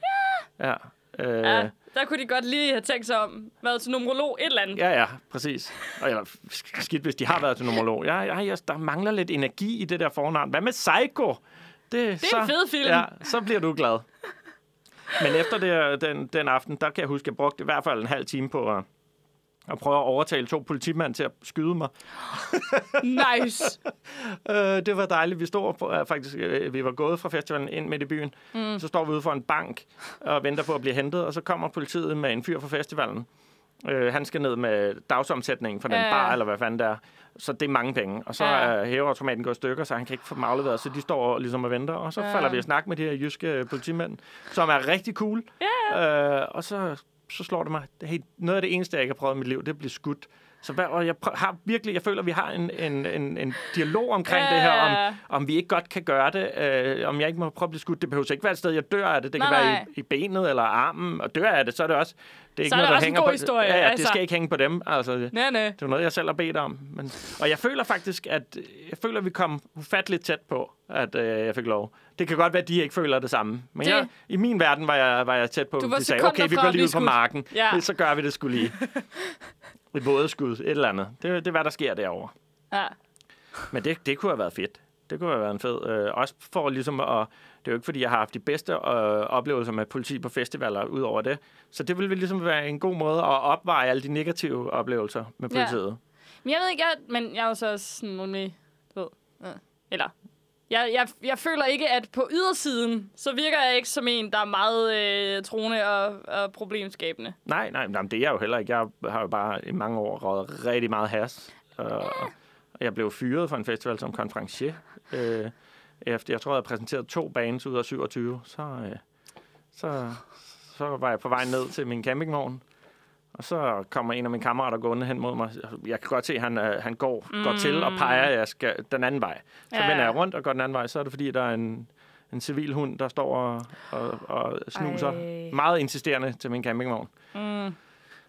Ja. Øh, ja. Der kunne de godt lige have tænkt sig om, været til numerolog et eller andet. Ja, ja, præcis. Og eller, skidt, hvis de har været til numerolog. Ja, ja, ja, der mangler lidt energi i det der fornavn. Hvad med Psycho? Det, det er en fed film. Ja, så bliver du glad. <laughs> Men efter det, den, den aften, der kan jeg huske, at jeg brugte i hvert fald en halv time på at, at prøve at overtale to politimænd til at skyde mig. Nice. <laughs> Øh, det var dejligt. Vi stod på, øh, faktisk, øh, vi var gået fra festivalen ind midt i byen. Mm. Så står vi ude for en bank og venter på at blive hentet, og så kommer politiet med en fyr fra festivalen. Øh, han skal ned med dagsomsætningen for den Ja, ja. bar, eller hvad fanden det er. Så det er mange penge. Og så Ja. er hæveautomaten gået i stykker, så han kan ikke få dem afleveret. Så de står ligesom og venter. Og så Ja. falder vi og snakker med de her jyske politimænd, som er rigtig cool. Øh, og så, så slår det mig. Hey, noget af det eneste, jeg ikke har prøvet i mit liv, det er at blive skudt. Så hvad, og jeg har virkelig, jeg føler, at vi har en, en, en, en dialog omkring Ja. det her, om, om vi ikke godt kan gøre det, øh, om jeg ikke må prøve at blive skudt. Det behøver ikke være et sted, jeg dør af det. Det Nej, kan være nej. i, i benet eller armen, og dør af det, så er det også... Det er ikke Så er noget, det der også en god på, historie, Ja, ja, det altså. skal ikke hænge på dem. Altså, det, Nej, nej. det er noget, jeg selv har bedt om. Men, og jeg føler faktisk, at jeg føler, at vi kom ufatteligt tæt på, at øh, jeg fik lov. Det kan godt være, at de ikke føler det samme. Men Det- jeg, i min verden var jeg, var jeg tæt på, at de sagde, okay, vi går lige ud på skudt." marken. Ja. Så gør vi det skulle lige. <laughs> Et vådeskud, et eller andet. Det, det er, hvad der sker derovre. Ja. Men det, det kunne have været fedt. Det kunne have været en fed. Øh, også for ligesom at... Det er jo ikke, fordi jeg har haft de bedste øh, oplevelser med politi på festivaler ud over det. Så det ville ligesom være en god måde at opveje alle de negative oplevelser med Ja. politiet. Men jeg ved ikke, jeg, men jeg er jo så også sådan du ved, ja. eller, jeg, jeg, jeg føler ikke, at på ydersiden, så virker jeg ikke som en, der er meget øh, troende og, og problemskabende. Nej, nej, nej, det er jeg jo heller ikke. Jeg har jo bare i mange år røget rigtig meget has. Og jeg blev fyret fra en festival som konferencier. Øh, efter, jeg tror, jeg havde præsenteret to bands ud af 27. Så, øh, så, så var jeg på vej ned til min campingvogn. Og så kommer en af mine kammerater gående hen mod mig. Jeg kan godt se, at han, øh, han går, mm. går til og peger, at jeg skal den anden vej. Så Ja. vender jeg rundt og går den anden vej. Så er det, fordi der er en, en civil hund, der står og, og, og snuser. Ej. Meget insisterende til min campingvogn. Mm.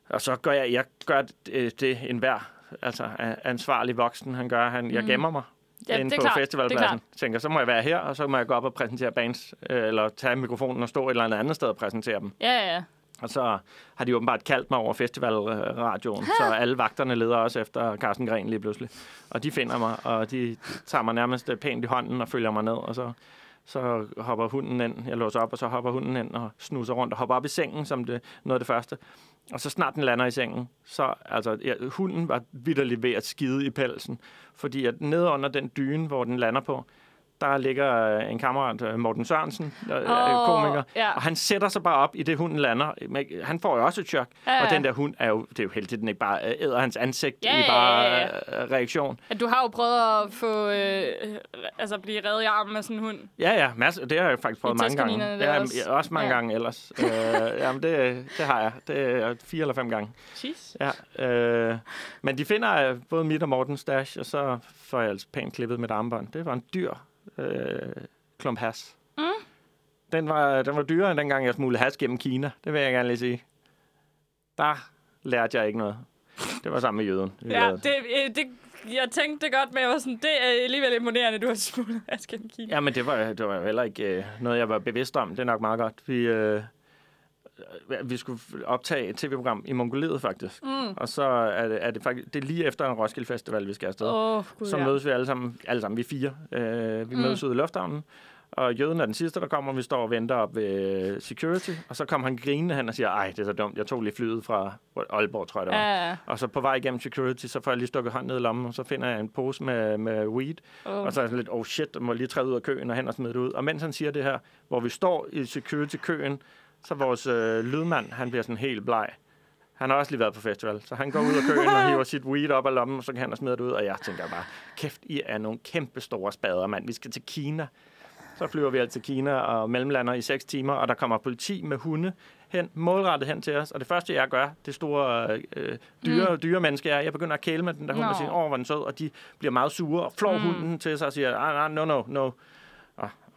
Og så gør jeg, jeg gør det, det enhver altså ansvarlig voksen, han gør. Han, jeg gemmer mig Mm. Ja, inde det er på klart. Det er festivalpladsen. Tænker, så må jeg være her, og så må jeg gå op og præsentere bands, øh, eller tage mikrofonen og stå et eller andet sted og præsentere dem. Ja, ja, ja. Og så har de åbenbart kaldt mig over festivalradioen, <laughs> så alle vagterne leder også efter Carsten Gren lige pludselig. Og de finder mig, og de tager mig nærmest øh, pænt i hånden og følger mig ned, og så, så hopper hunden ind. Jeg låser op, og så hopper hunden ind og snuser rundt og hopper op i sengen, som det, noget af det første. Og så snart den lander i sengen, så altså, ja, hunden var vidderligt ved at skide i pelsen. Fordi at nede under den dyne, hvor den lander på, der ligger øh, en kammerat, øh, Morten Sørensen, Åh, komiker, ja. og han sætter sig bare op i det, hunden lander. Han får jo også et chok. Ja, ja. Og den der hund er jo, det er jo heldigt, at den ikke bare øh, æder hans ansigt Ja, i ja, bare ja, øh, reaktion. At du har jo prøvet at få, øh, altså blive reddet i armen af sådan en hund. Ja, ja, masser, det har jeg faktisk prøvet I mange gange. der Ja, også. også. også mange Ja. ja. gange ellers. øh, jamen, det, det har jeg. Det er fire eller fem gange. Jeez. Ja, øh, men de finder både mit og Mortens stash, og så får jeg altså pænt klippet mit armbånd. Det var en dyr øh, klump has. Mm. Den var, den var dyrere, end dengang jeg smuglede has gennem Kina. Det vil jeg gerne lige sige. Der lærte jeg ikke noget. Det var sammen med jøden. Ja, det, øh, det, jeg tænkte det godt, men jeg var sådan, det er alligevel imponerende, du har <laughs> smuglet af gennem Kina. Ja, men det var, det var heller ikke øh, noget, jeg var bevidst om. Det er nok meget godt. Vi, øh, vi skulle optage et tv-program i Mongoliet, faktisk. Mm. Og så er det, er det faktisk det er lige efter en Roskilde Festival, vi skal afsted. Oh, gud, så ja. mødes vi alle sammen, alle sammen vi fire. Øh, vi Mm. mødes ude i lufthavnen, og jøden er den sidste, der kommer. Vi står og venter op ved security, og så kommer han grinende hen og siger, ej, det er så dumt, jeg tog lige flyet fra Aalborg, tror jeg det var. Ja. Og så på vej igennem security, så får jeg lige stukket hånden ned i lommen, og så finder jeg en pose med, med weed. Oh. Og så er jeg sådan lidt, oh shit, jeg må lige træde ud af køen og hen og smide det ud. Og mens han siger det her, hvor vi står i security-køen, så vores øh, lydmand, han bliver sådan helt bleg. Han har også lige været på festival, så han går ud af køen og hiver sit weed op af lommen, og så kan han og smide det ud. Og jeg tænker bare, kæft, I er nogle kæmpe store spader, mand. Vi skal til Kina. Så flyver vi altså til Kina og mellemlander i 6 timer, og der kommer politi med hunde hen, målrettet hen til os. Og det første, jeg gør, det store øh, dyre, mm. dyre menneske er, jeg begynder at kæle med den der hund og Nå. sige, åh, hvor er den sød, og de bliver meget sure og flår mm. hunden til sig og siger, ah, no, no, no.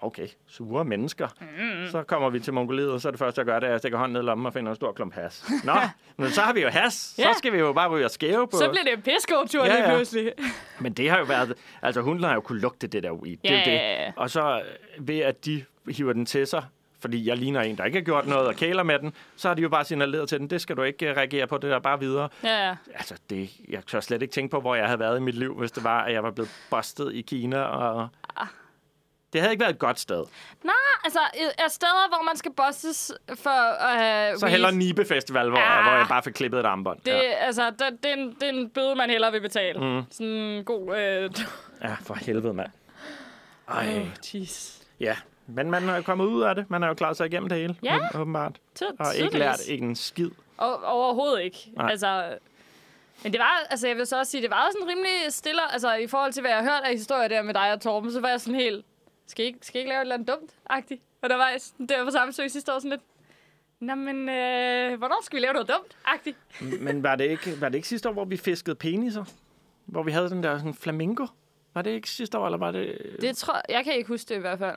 Ah, okay, sure mennesker. Mm. Så kommer vi til Mongoliet, og så er det første, jeg gør, det er, at jeg stikker hånden ned i lommen og finder en stor klump has. Nå, <laughs> men så har vi jo has. Så Ja. skal vi jo bare ryge og skæve på. Så bliver det en pissegod tur Ja, lige ja. pludselig. Men det har jo været... Altså, hunden har jo kunne lugte det der weed. det er Ja, det. ja, ja. Og så øh, ved, at de hiver den til sig, fordi jeg ligner en, der ikke har gjort noget og kæler med den, så har de jo bare signaleret til den, det skal du ikke øh, reagere på, det der bare videre. Ja, ja. Altså, det, jeg tør slet ikke tænke på, hvor jeg havde været i mit liv, hvis det var, at jeg var blevet bustet i Kina. Og det havde ikke været et godt sted. Nej, altså, er steder, hvor man skal bosses for at have Så weed. hellere Nibe Festival, hvor, Ah. hvor jeg bare fik klippet et armbånd. Det, Ja. altså, det, det, er en, det er en bøde, man hellere vil betale. Mm. Sådan en god... Øh, ja, for helvede, mand. Ej, oh, jeez. ja. Men man er jo kommet ud af det. Man har jo klaret sig igennem det hele, Ja. åben- åbenbart. Og ikke lært ikke en skid. Overhovedet ikke. Nej. Altså, men det var, altså jeg vil så også sige, det var sådan rimelig stille, altså i forhold til, hvad jeg har hørt af historier der med dig og Torben, så var jeg sådan helt, skal I ikke, skal I ikke lave et eller andet dumt-agtigt? Og der var jeg der på samme søg sidste år sådan lidt, Nå, men øh, hvornår skal vi lave noget dumt-agtigt? Men var det, ikke, var det ikke sidste år, hvor vi fiskede peniser? Hvor vi havde den der sådan flamingo? Var det ikke sidste år, eller var det... Det tror jeg, jeg kan ikke huske det i hvert fald.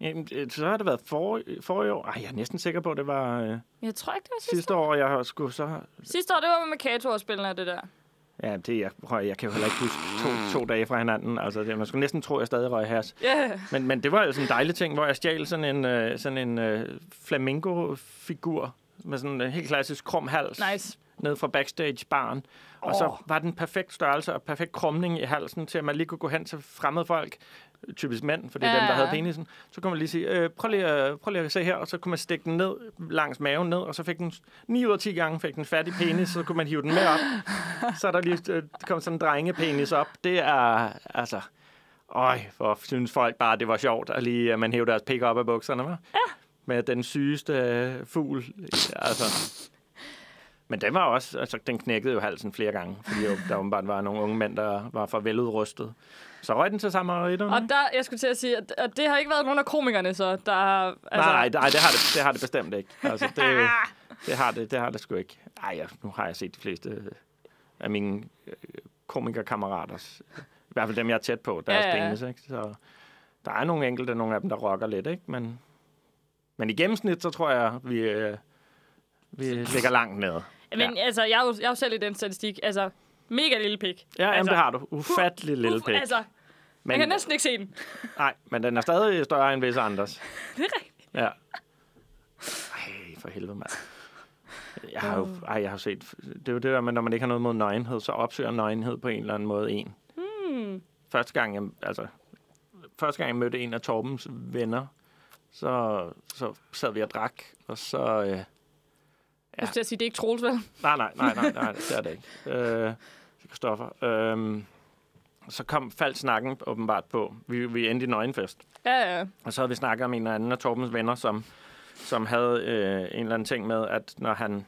Jamen, øh, så har det været for, forrige år. Ej, jeg er næsten sikker på, at det var øh, Jeg tror ikke, det var sidste, sidste år, jeg har skulle så... sidste år. Det var med Kato og spillene det der. Ja, det jeg, prøv, jeg kan jo heller ikke huske to, to dage fra hinanden. Altså, det, man skulle næsten tro, at jeg stadig røg has. Yeah. Men, men det var jo sådan en dejlig ting, hvor jeg stjal sådan en, øh, sådan en øh, flamingo-figur med sådan en helt klassisk krum hals Nice. ned fra backstage-baren. Og så var den perfekt størrelse og perfekt krumning i halsen, til at man lige kunne gå hen til fremmede folk, typisk mænd, for det er Ja, dem, der havde penisen. Så kunne man lige sige, øh, prøv, lige, at- prøv lige at se her, og så kunne man stikke den ned langs maven ned, og så fik den 9 ud af 10 gange fik den fat i penis, så kunne man hive den med op. <laughs> Så er der lige øh, kom sådan en drengepenis op. Det er, altså... Øj, hvor synes folk bare, det var sjovt, at lige at man hævde deres pik op af bukserne, hva'? Ja. Med den sygeste øh, fugl. Altså. Men den var også, altså, den knækkede jo halsen flere gange, fordi jo, der åbenbart var nogle unge mænd, der var for veludrustet. Så røg den til samaritterne? Og der, jeg skulle til at sige, at, at det har ikke været nogen af komikerne, så der har... Altså. Nej, nej, det har det, det har det bestemt ikke. Altså, det, <laughs> det, har det, det har det sgu ikke. Ej, ja, nu har jeg set de fleste øh, af mine øh, komikerkammeraters, i hvert fald dem, jeg er tæt på, deres Ja, ja, ja. penis, ikke? Så der er nogle enkelte, nogle af dem, der rocker lidt, ikke? Men, men i gennemsnit, så tror jeg, vi, øh, vi ligger langt nede. Men altså, jeg er, jo, jeg er jo selv i den statistik. Altså, mega lille pik. Ja, altså, altså, det har du. Ufattelig lille Uf, pik. Altså, men, jeg kan næsten ikke se den. <laughs> Nej, men den er stadig større end visse andres. <laughs> Det er rigtigt. Ja. Ej, for helvede, mand. Jeg har jo ej, jeg har set... Det er jo det der med, når man ikke har noget mod nøgenhed, så opsøger nøgenhed på en eller anden måde en. Hmm. Første gang, jeg, altså, første gang jeg mødte en af Torbens venner, så, så sad vi og drak, og så... Øh, Jeg skulle sige, det er ikke Troels, vel? nej, nej, nej, nej, nej, det er det ikke. Øh, Christoffer. Øh, så kom faldt snakken åbenbart på. Vi, vi endte i nøgenfest. Ja, ja. Og så havde vi snakket om en af anden af Torbens venner, som, som havde øh, en eller anden ting med, at når han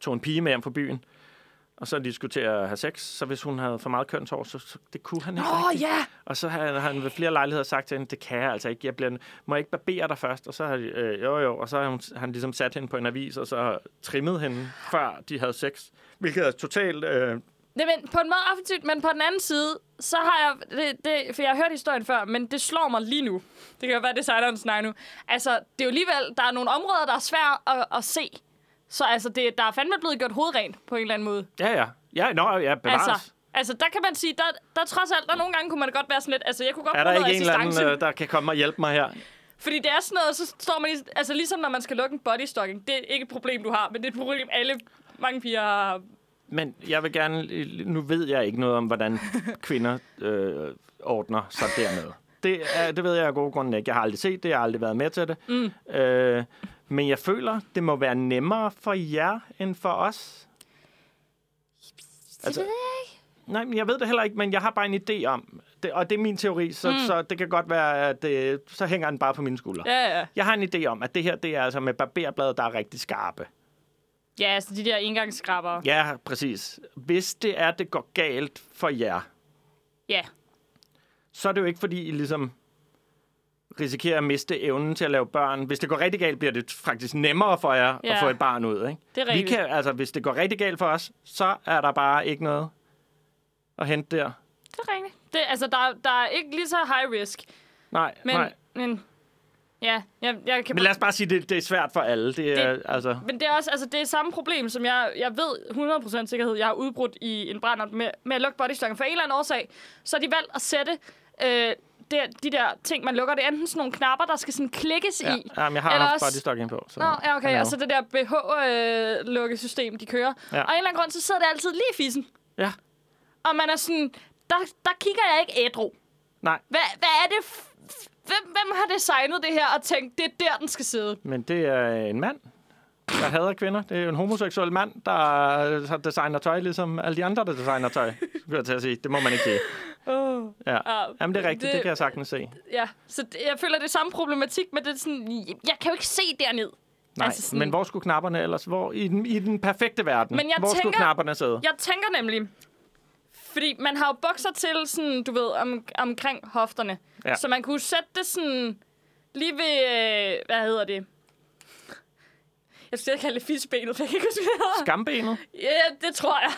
tog en pige med hjem fra byen, og så diskuterer at have sex, så hvis hun havde for meget kønshår, så, så det kunne han ikke Åh, rigtigt. ja! Og så har han ved flere lejligheder sagt til hende, det kan jeg altså ikke. Jeg bliver, må jeg ikke barbere dig først? Og så har de, øh, jo jo, og så har hun, han ligesom sat hende på en avis, og så trimmet hende, før de havde sex. Hvilket er totalt... Øh, Det, men på en måde offensivt, men på den anden side, så har jeg... Det, det, for jeg har hørt historien før, men det slår mig lige nu. Det kan jo være, det er sejleren snakker nu. Altså, det er jo alligevel... Der er nogle områder, der er svære at, at se. Så altså, det, der er fandme blevet gjort hovedrent på en eller anden måde. ja, ja. Ja, nå, ja, bevares. Altså, altså, der kan man sige, der, der trods alt, der nogle gange kunne man godt være sådan lidt... Altså, jeg kunne godt er der ikke en eller anden, øh, der kan komme og hjælpe mig her? Fordi det er sådan noget, så står man i, altså ligesom når man skal lukke en bodystocking, det er ikke et problem, du har, men det er et problem, alle mange piger har. Men jeg vil gerne... Nu ved jeg ikke noget om, hvordan <laughs> kvinder øh, ordner sig dernede. Det, er, det ved jeg af gode grunde ikke. Jeg har aldrig set det, jeg har aldrig været med til det. Mm. Øh, men jeg føler, det må være nemmere for jer, end for os. Altså, ved Nej, men jeg ved det heller ikke, men jeg har bare en idé om, det, og det er min teori, så, Mm. så det kan godt være, at det, så hænger den bare på mine skuldre. Ja, ja. Jeg har en idé om, at det her, det er altså med barberblade, der er rigtig skarpe. Ja, altså de der engangsskraber. Ja, præcis. Hvis det er, det går galt for jer, Ja. så er det jo ikke, fordi I ligesom risikerer at miste evnen til at lave børn. Hvis det går rigtig galt, bliver det faktisk nemmere for jer Ja. at få et barn ud. Ikke? Det er Vi rigtigt. kan, altså, hvis det går rigtig galt for os, så er der bare ikke noget at hente der. Det er rigtigt. Det, altså, der, der er ikke lige så high risk. Nej, Men, nej. men ja, jeg, jeg kan... Men lad os bare sige, det, det er svært for alle. Det er, Det- altså, Men det er også altså, det er samme problem, som jeg, jeg ved 100% sikkerhed, jeg har udbrudt i en brændert med, med at lukke bodystokken. For en eller anden årsag, så har de valgt at sætte øh, det, de der ting, man lukker. Det er enten sådan nogle knapper, der skal sådan klikkes ja, i. jamen, jeg har Eller haft også- bodystock ind på. Så Nå, ja, okay. Og så det der BH-lukkesystem, de kører. Ja. Og en eller anden grund, så sidder det altid lige i fissen. Ja, Og man er sådan, der, der kigger jeg ikke ædru. nej. Hvad, hvad er det? Hvem, hvem har designet det her og tænkt, det er der, den skal sidde? Men det er en mand, der hader kvinder. Det er en homoseksuel mand, der har designer tøj, ligesom alle de andre, der designer tøj. Skulle jeg til at sige. Det må man ikke sige. Oh. Ja. Ja, Jamen, det er rigtigt. Det, det- kan jeg sagtens se. Ja, så det, jeg føler, det er samme problematik med det sådan, jeg kan jo ikke se derned. Nej, Altså sådan- men hvor skulle knapperne ellers? Hvor, i, den, I den perfekte verden, Men jeg hvor skulle tænker- knapperne sidde? Jeg tænker nemlig, fordi man har jo bukser til sådan, du ved, om, omkring hofterne. Ja. Så man kunne sætte det sådan lige ved, øh, hvad hedder det? Jeg skal ikke kalde det fissebenet, for jeg kan ikke huske, hvad. Skambenet? Ja, det tror jeg.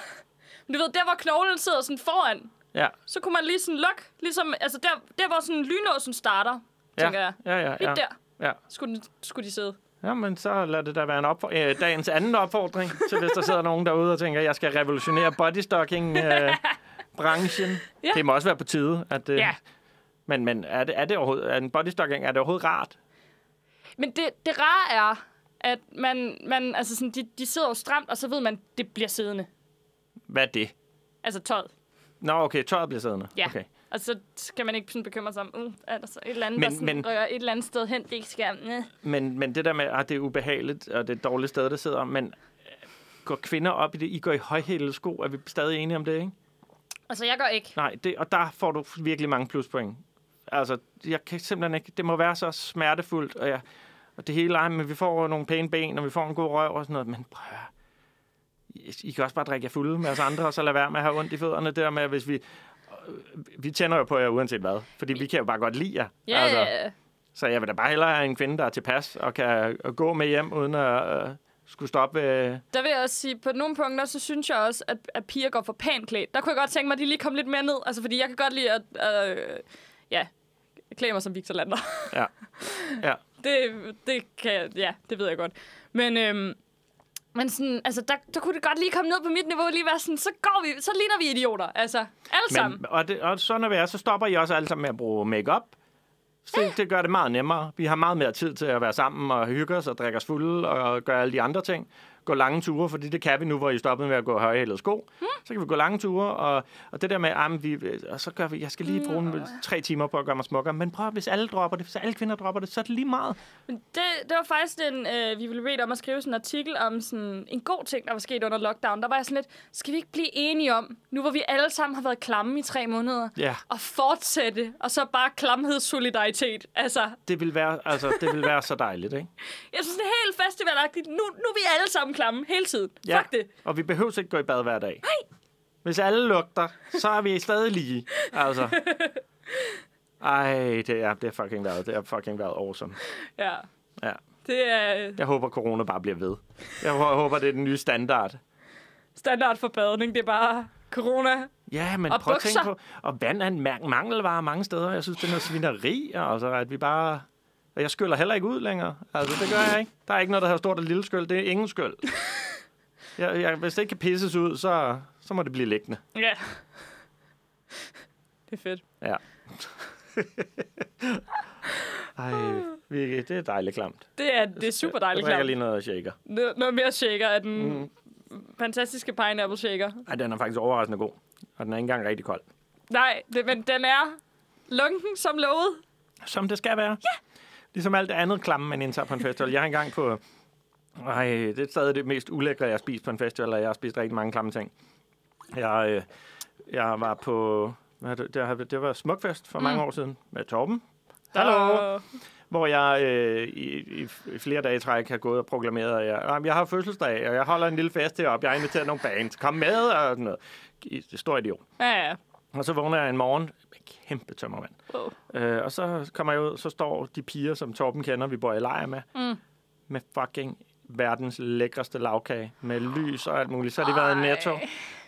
Men du ved, der hvor knoglen sidder sådan foran, Ja. så kunne man lige sådan lukke, ligesom, altså der, der hvor sådan lynåsen starter, Ja, tænker jeg. ja, ja. Lige ja. der Ja. skulle, skulle de sidde. ja, men så lad det da være en opfor- øh, dagens anden opfordring, til hvis der sidder nogen derude og tænker, jeg skal revolutionere bodystocking-branchen. Øh, <laughs> Ja. Det må også være på tide. At, øh, Ja. Men, men er, det, er det overhovedet, er en bodystocking, er det overhovedet rart? Men det, det rare er, at man, man altså sådan, de, de sidder jo stramt, og så ved man, det bliver siddende. Hvad er det? Altså tøjet. Nå, okay, tøjet bliver siddende. Ja. Okay. Og så skal man ikke sådan bekymre sig om, uh, er der så et eller andet, Men- der sådan men- rykker et eller andet sted hen, det ikke skal... Næh. Men, men det der med, at det er ubehageligt, og det er et dårligt sted, der sidder, men øh, går kvinder op i det? I går i højhælede sko. Er vi stadig enige om det, ikke? Altså, jeg gør ikke. Nej, det, og der får du virkelig mange pluspoint. Altså, jeg kan simpelthen ikke... Det må være så smertefuldt, og, jeg, og det hele, ej, men vi får nogle pæne ben, og vi får en god røv og sådan noget, men prøv. I, kan også bare drikke jer fulde med os andre, og så lade være med at have ondt i fødderne. Det der med, hvis vi... Vi tænder jo på jer uanset hvad, fordi vi kan jo bare godt lide jer. Ja, altså. Så jeg vil da bare hellere have en kvinde, der er tilpas og kan øh, gå med hjem, uden at øh, skulle stoppe ved... der vil jeg også sige, på nogle punkter, så synes jeg også, at, at piger går for pænt klædt. Der kunne jeg godt tænke mig, at de lige kom lidt mere ned. Altså, fordi jeg kan godt lide at, øh, ja, klæde mig som Victor Lander. Ja. Ja. <laughs> det, det kan jeg, ja, det ved jeg godt. Men, øhm, men sådan, altså, der, der kunne det godt lige komme ned på mit niveau og lige være sådan, så går vi, så ligner vi idioter. Altså, alle sammen. Men, og, det, og så når vi er, så stopper I også alle sammen med at bruge makeup. Så det, det gør det meget nemmere. Vi har meget mere tid til at være sammen og hygge os og drikke os fulde og gøre alle de andre ting. Gå lange ture, fordi det kan vi nu, hvor I stoppede med at gå højhælede sko. Hmm. Så kan vi gå lange ture, og, og det der med, at vi, og så gør vi, jeg skal lige bruge en, tre timer på at gøre mig smukkere. Men prøv, hvis alle dropper det, hvis alle kvinder dropper det, så er det lige meget. Men det, det var faktisk den, øh, vi ville bede om at skrive sådan en artikel om sådan en god ting, der var sket under lockdown. Der var jeg sådan lidt, skal vi ikke blive enige om, nu hvor vi alle sammen har været klamme i tre måneder, Ja. og fortsætte, og så bare klamhedssolidaritet. Altså, Det vil være, altså, det vil være så dejligt, ikke? <laughs> jeg synes, det er helt festivalagtigt. Nu, nu er vi alle sammen klamme hele tiden. Ja. Fuck det. Og vi behøver ikke gå i bad hver dag. Nej. Hvis alle lugter, så er vi stadig lige. Altså. <laughs> Ej, det er, det er fucking været, det har fucking været awesome. Ja. Ja. Det er Jeg håber, corona bare bliver ved. Jeg hå- håber, det er den nye standard. standard for badning. Det er bare corona. Ja, men Og prøv at tænke bukser. på... Og vand er en ma- mangelvare mange steder. Jeg synes, det er noget svineri, altså, at vi bare... Og jeg skyller heller ikke ud længere. Altså, det gør jeg ikke. Der er ikke noget, der har stort og lille skyld. Det er ingen skyld. <laughs> Jeg, jeg, hvis det ikke kan pisses ud, så, så må det blive liggende. Ja. Det er fedt. Ja. Ej, vi, det er dejligt klamt. Det er, det er super dejligt Jeg drikker lige noget shaker. Noget, noget mere shaker af den mm. fantastiske pineapple shaker. Ej, den er faktisk overraskende god. Og den er ikke engang rigtig kold. Nej, det, men den er lunken som lovet. Som det skal være. Ja. Ligesom alt det andet klamme, man indtager på en festival. Jeg har engang på... Ej, det er stadig det mest ulækre, jeg har spist på en festival, og jeg har spist rigtig mange klamme ting. Jeg, øh, jeg var på... Hvad det, det, det var Smukfest for mm. mange år siden med Torben. Hallo! Hvor jeg øh, i, i, i flere dage i træk har gået og proklameret, at jeg, "Jamen, jeg har fødselsdag, og jeg holder en lille fest heroppe. Jeg har inviteret nogle bands. Kom med, og sådan noget. Står idiot. Ja, ja. Og så vågner jeg en morgen kæmpe tømmermand. Wow. Øh, og så kommer jeg ud, så står de piger, som Torben kender, vi bor i lejr med, Mm. med fucking verdens lækreste lavkage, med lys og alt muligt. Så har de været i netto.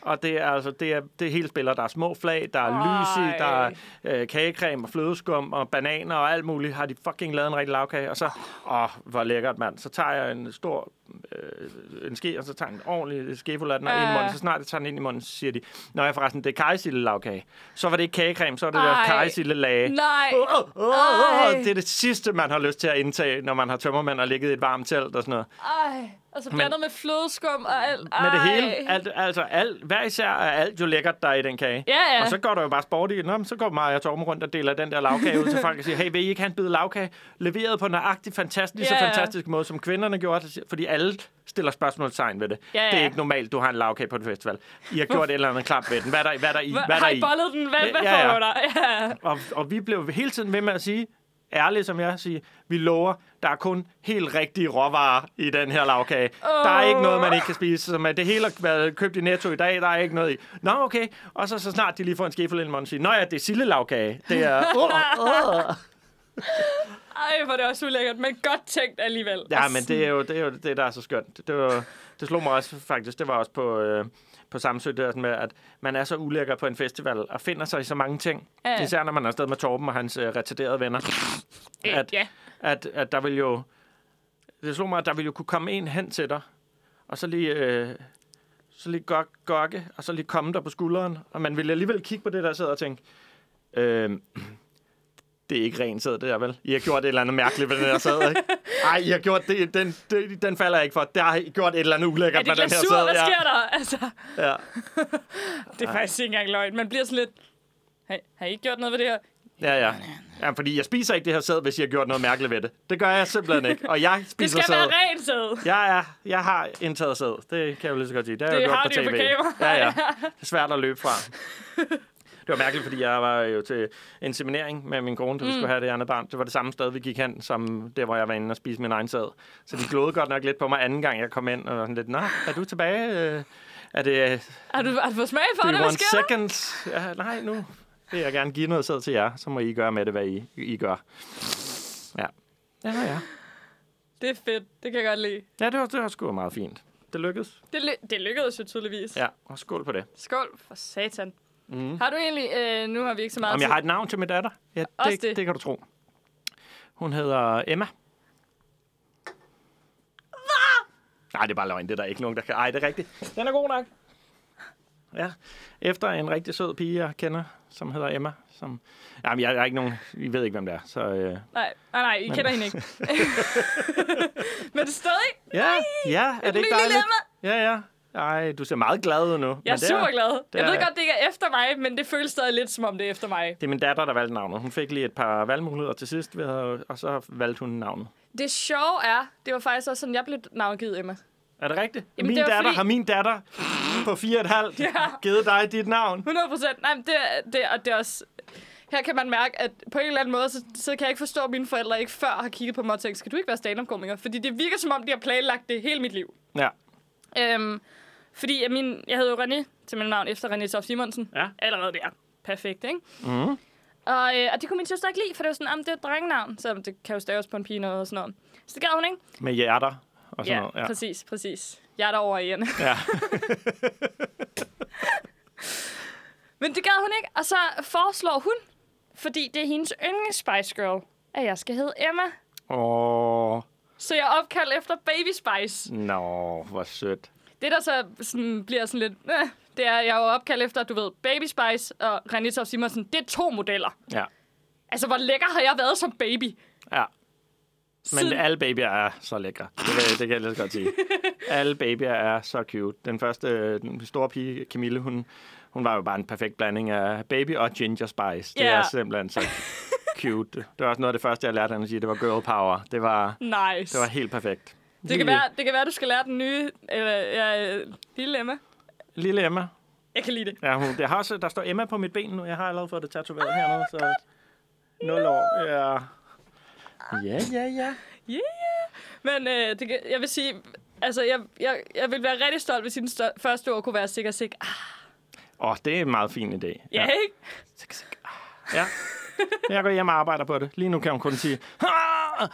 Og det er altså, det er, det er hele spiller. Der er små flag, der er lys i, der er øh, kagecreme og flødeskum og bananer og alt muligt. Har de fucking lavet en rigtig lavkage. Og så, åh, hvor lækkert, mand. Så tager jeg en stor øh, en ske, og så tager jeg en ordentlig skefuld af den og ind i munden. Så snart jeg tager den ind i munden, så siger de, Nå ja, forresten, det er kajsille lavkage. Så var det ikke kagecreme, så var det der Ej. kajsille lage. Nej. Åh, åh, åh, Ej. Det er det sidste, man har lyst til at indtage, når man har tømmermænd og ligget i et varmt telt og sådan noget. Ej. Og så blandet med flødeskum og alt. Med det Ej. hele, alt, altså alt, hver især er alt jo lækkert, der er i den kage. Ja, ja. Og så går der jo bare sport i, Nå, så går mig og Torben rundt og deler den der lavkage ud til folk og siger, hey, vil I ikke have en bid lavkage? Leveret på nøjagtig fantastisk, Ja, så ja. fantastisk måde, som kvinderne gjorde, fordi alle stiller spørgsmålstegn ved det. Ja, Det er ja. ikke normalt, du har en lavkage på en festival. I har gjort et eller andet klart ved den. Hvad er der, hvad er der i? Hva- Hvad er har der I i? bollet den? Hvad, hvad Ja, ja. får der? Ja. Og, og vi blev hele tiden ved med at sige, ærligt som jeg siger, vi lover, der er kun helt rigtige råvarer i den her lavkage. Oh. Der er ikke noget, man ikke kan spise. Som er det hele været købt i Netto i dag, der er ikke noget i. Nå, okay. Og så, så snart de lige får en skefuld ind i munden, siger, Nå ja, det er sillelavkage. Det er... <laughs> Uh, uh. Ej, hvor er det også ulækkert, men godt tænkt alligevel. Ja, men det er jo det, er jo det der er så skønt. Det, var, det slog mig også faktisk, det var også på, øh, på Samsø, det er sådan med, at man er så ulækker på en festival og finder sig i så mange ting. Ja. Især når man er afsted med Torben og hans øh, retarderede venner. At- ja. at, at der vil jo... Det slog mig, at der vil jo kunne komme en hen til dig, og så lige, øh, så lige gok, gokke, og så lige komme der på skulderen. Og man vil alligevel kigge på det der sidder og tænke, øh, det er ikke rent sæd, det er vel? I har gjort et eller andet mærkeligt ved den her sæd, ikke? <laughs> Ej, I har gjort det, den, den, den falder jeg ikke for. Der har I gjort et eller andet Er ulækkert det med den her sæd. Hvad sker der? Altså, Ja, ja. <laughs> det er faktisk ikke engang løgn. Man bliver sådan lidt... Hey, har I ikke gjort noget ved det her? Ja, ja. ja, fordi jeg spiser ikke det her sæd, hvis I har gjort noget mærkeligt ved det. Det gør jeg simpelthen ikke. Og jeg <laughs> Det spiser skal sæd. være rent sæd. Jeg, er, jeg har indtaget sæd. Det kan jeg jo lige så godt sige. Det har Det jeg gjort har på de tv. på kamera. Ja, ja. Det er svært at løbe fra. Det var mærkeligt, fordi jeg var jo til inseminering med min kone, vi Mm. skulle have det andet barn. Det var det samme sted, vi gik hen, som der, hvor jeg var inde og spise min egen sæd. Så de glodede godt nok lidt på mig anden gang, jeg kom ind. Og sådan lidt, Nå, er du tilbage? Øh, Er det... Har du, har du fået smag for det? Hvad sker der? seconds? Ja, nej, nu vil jeg gerne give noget sæd til jer. Så må I gøre med det, hvad I, I gør. Ja. Ja, ja. Det er fedt. Det kan jeg godt lide. Ja, det var, det var sgu meget fint. Det lykkedes. Det, ly- det lykkedes jo tydeligvis. Ja, og skål på det. Skål for satan. Mm. Har du egentlig... Øh, nu har vi ikke så meget Om jeg har et navn til min datter? Ja, det, det. det. kan du tro. Hun hedder Emma. Nej, det er bare løgn. Det er der ikke nogen, der kan... Ej, det er rigtigt. Den er god nok. Ja. Efter en rigtig sød pige, jeg kender, som hedder Emma. Som... Jamen, jeg, jeg er ikke nogen... I ved ikke, hvem det er. Så, øh... Nej, nej, nej, I Men- kender hende ikke. <laughs> <laughs> Men det er stadig... Ja, ja, er det ikke lille dejligt? Emma. Ja, ja. Ej, du ser meget glad ud nu. Jeg er er, super glad. det Jeg ved er- godt, det ikke er efter mig, men det føles stadig lidt, som om det er efter mig. Det er min datter, der valgte navnet. Hun fik lige et par valgmuligheder til sidst, og så valgte hun navnet. Det sjove er, det var faktisk også sådan, jeg blev navngivet Emma. Er det rigtigt? Jamen, min det datter fordi- har min datter på fire og et halvt <laughs> Ja. givet dig dit navn. 100 procent. Nej, men det, er- det, er- og det er også... Her kan man mærke, at på en eller anden måde, så, så kan jeg ikke forstå, at mine forældre ikke før har kigget på mig og tænkt, skal du ikke være stand-up-komiker? Fordi det virker som om, de har planlagt det hele mit liv. Ja. Øhm, fordi jeg, min, jeg hedder jo René til mit navn efter René Sof Simonsen. Ja. Allerede der. Perfekt, ikke? Mm. Og, øh, og det kunne min søster ikke lide, for det var sådan, "Jamen, det er et drengenavn, så det kan jo staves på en pige og sådan noget. Så det gad hun ikke. Med hjerter og sådan Ja, noget. Ja. præcis, præcis. Jeg er derovre igen. ja. <laughs> Men det gad hun ikke, og så foreslår hun, fordi det er hendes yndlings Spice Girl, at jeg skal hedde Emma. Åh, Så jeg er opkaldt efter Baby Spice. nå, hvor sødt. Det, der så sådan, bliver sådan lidt... Øh, det er, jeg er jo opkaldt efter, du ved, Baby Spice og René Toft Simonsen. Det er to modeller. Ja. Altså, hvor lækker har jeg været som baby? Ja. Men Siden- alle babyer er så lækre. Det, det kan jeg lige godt sige. <laughs> Alle babyer er så cute. Den første, den store pige, Camille, hun, hun var jo bare en perfekt blanding af baby og ginger spice. Det Ja. er simpelthen så <laughs> cute. Det var også noget af det første, jeg lærte hende at sige. Det var girl power. Det var, Nice. det var helt perfekt. Det, kan være, det kan være, du skal lære den nye... Eller, ja, lille Emma. Lille Emma. Jeg kan lide det. Ja, hun, jeg har også, der står Emma på mit ben nu. Jeg har allerede fået det tatoveret hernede, så 0 år. Ja. Ja, ja, ja. Yeah. Men øh, det, jeg vil sige... Altså, jeg, jeg, jeg vil være rigtig stolt, hvis din stør- første ord kunne være sikker, sikker. Ah, Åh, oh, det er en meget fin idé. ja, ikke? Ja. Jeg går hjem og arbejder på det. Lige nu kan hun kun sige... "Ah,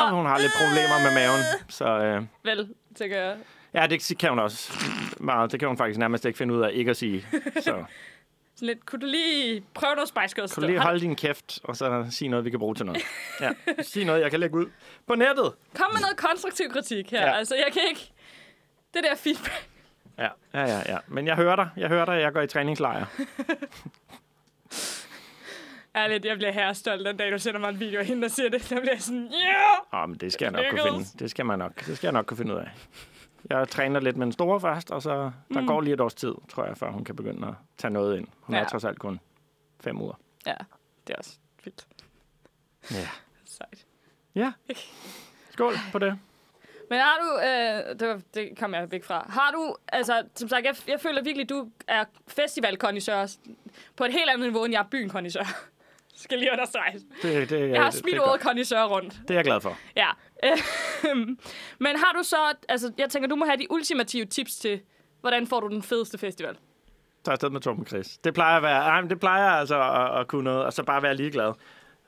ah." Hun har lidt problemer med maven. Så øh, Vel, tænker jeg. ja, det kan hun også meget. Det kan hun faktisk nærmest ikke finde ud af ikke at sige. Så <laughs> Sådan lidt, kunne du lige prøve noget Spice Girls? kan du lige holde din kæft, og så sige noget, vi kan bruge til noget. Ja. Sig noget, jeg kan lægge ud på nettet. Kom med noget konstruktiv kritik her. Ja. Altså, jeg kan ikke... Det der feedback. Ja, ja, ja, ja. Men jeg hører dig. Jeg hører dig. Jeg går i træningslejr. <laughs> Ærligt, jeg bliver herrestolt den dag, du sender mig en video af hende, der siger det. Der bliver jeg sådan, yeah! Åh, men det skal jeg nok kunne Lykkes. finde. Det skal man nok. Det skal jeg nok kunne finde ud af. Jeg træner lidt med den store først, og så der mm. går lige et års tid, tror jeg, før hun kan begynde at tage noget ind. Hun ja. er Ja. trods alt kun fem uger. Ja, det er også vildt. Ja. <laughs> Sejt. Ja. Skål på det. Men har du, øh, det, var, det kom jeg væk fra, har du, altså, som sagt, jeg, jeg føler virkelig, du er festivalkondisør på et helt andet niveau, end jeg er byen-kondisør. Skal lige understrege. det, det Jeg har smidt det, ordet kondisør rundt. det er jeg glad for. Ja. Øhm, Men har du så, altså, jeg tænker, du må have de ultimative tips til, hvordan får du den fedeste festival? Tag afsted med Torben Chris. Det plejer at være, ej, men det plejer altså at, at kunne noget, og så bare være ligeglad.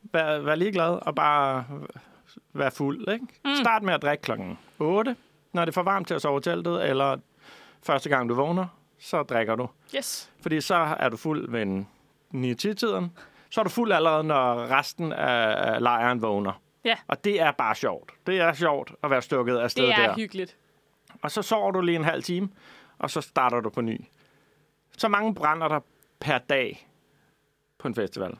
Vær, vær ligeglad og bare være fuld, ikke? Mm. Start med at drikke klokken 8, når det er for varmt til at sove i teltet, eller første gang du vågner, så drikker du. Yes. Fordi så er du fuld ved en 9-10-tiden. Så er du fuld allerede, når resten af af lejren vågner. Ja. Og det er bare sjovt. Det er sjovt at være stukket afsted Det er der. hyggeligt. Og så sover du lige en halv time, og så starter du på ny. Så mange brænder der per dag på en festival.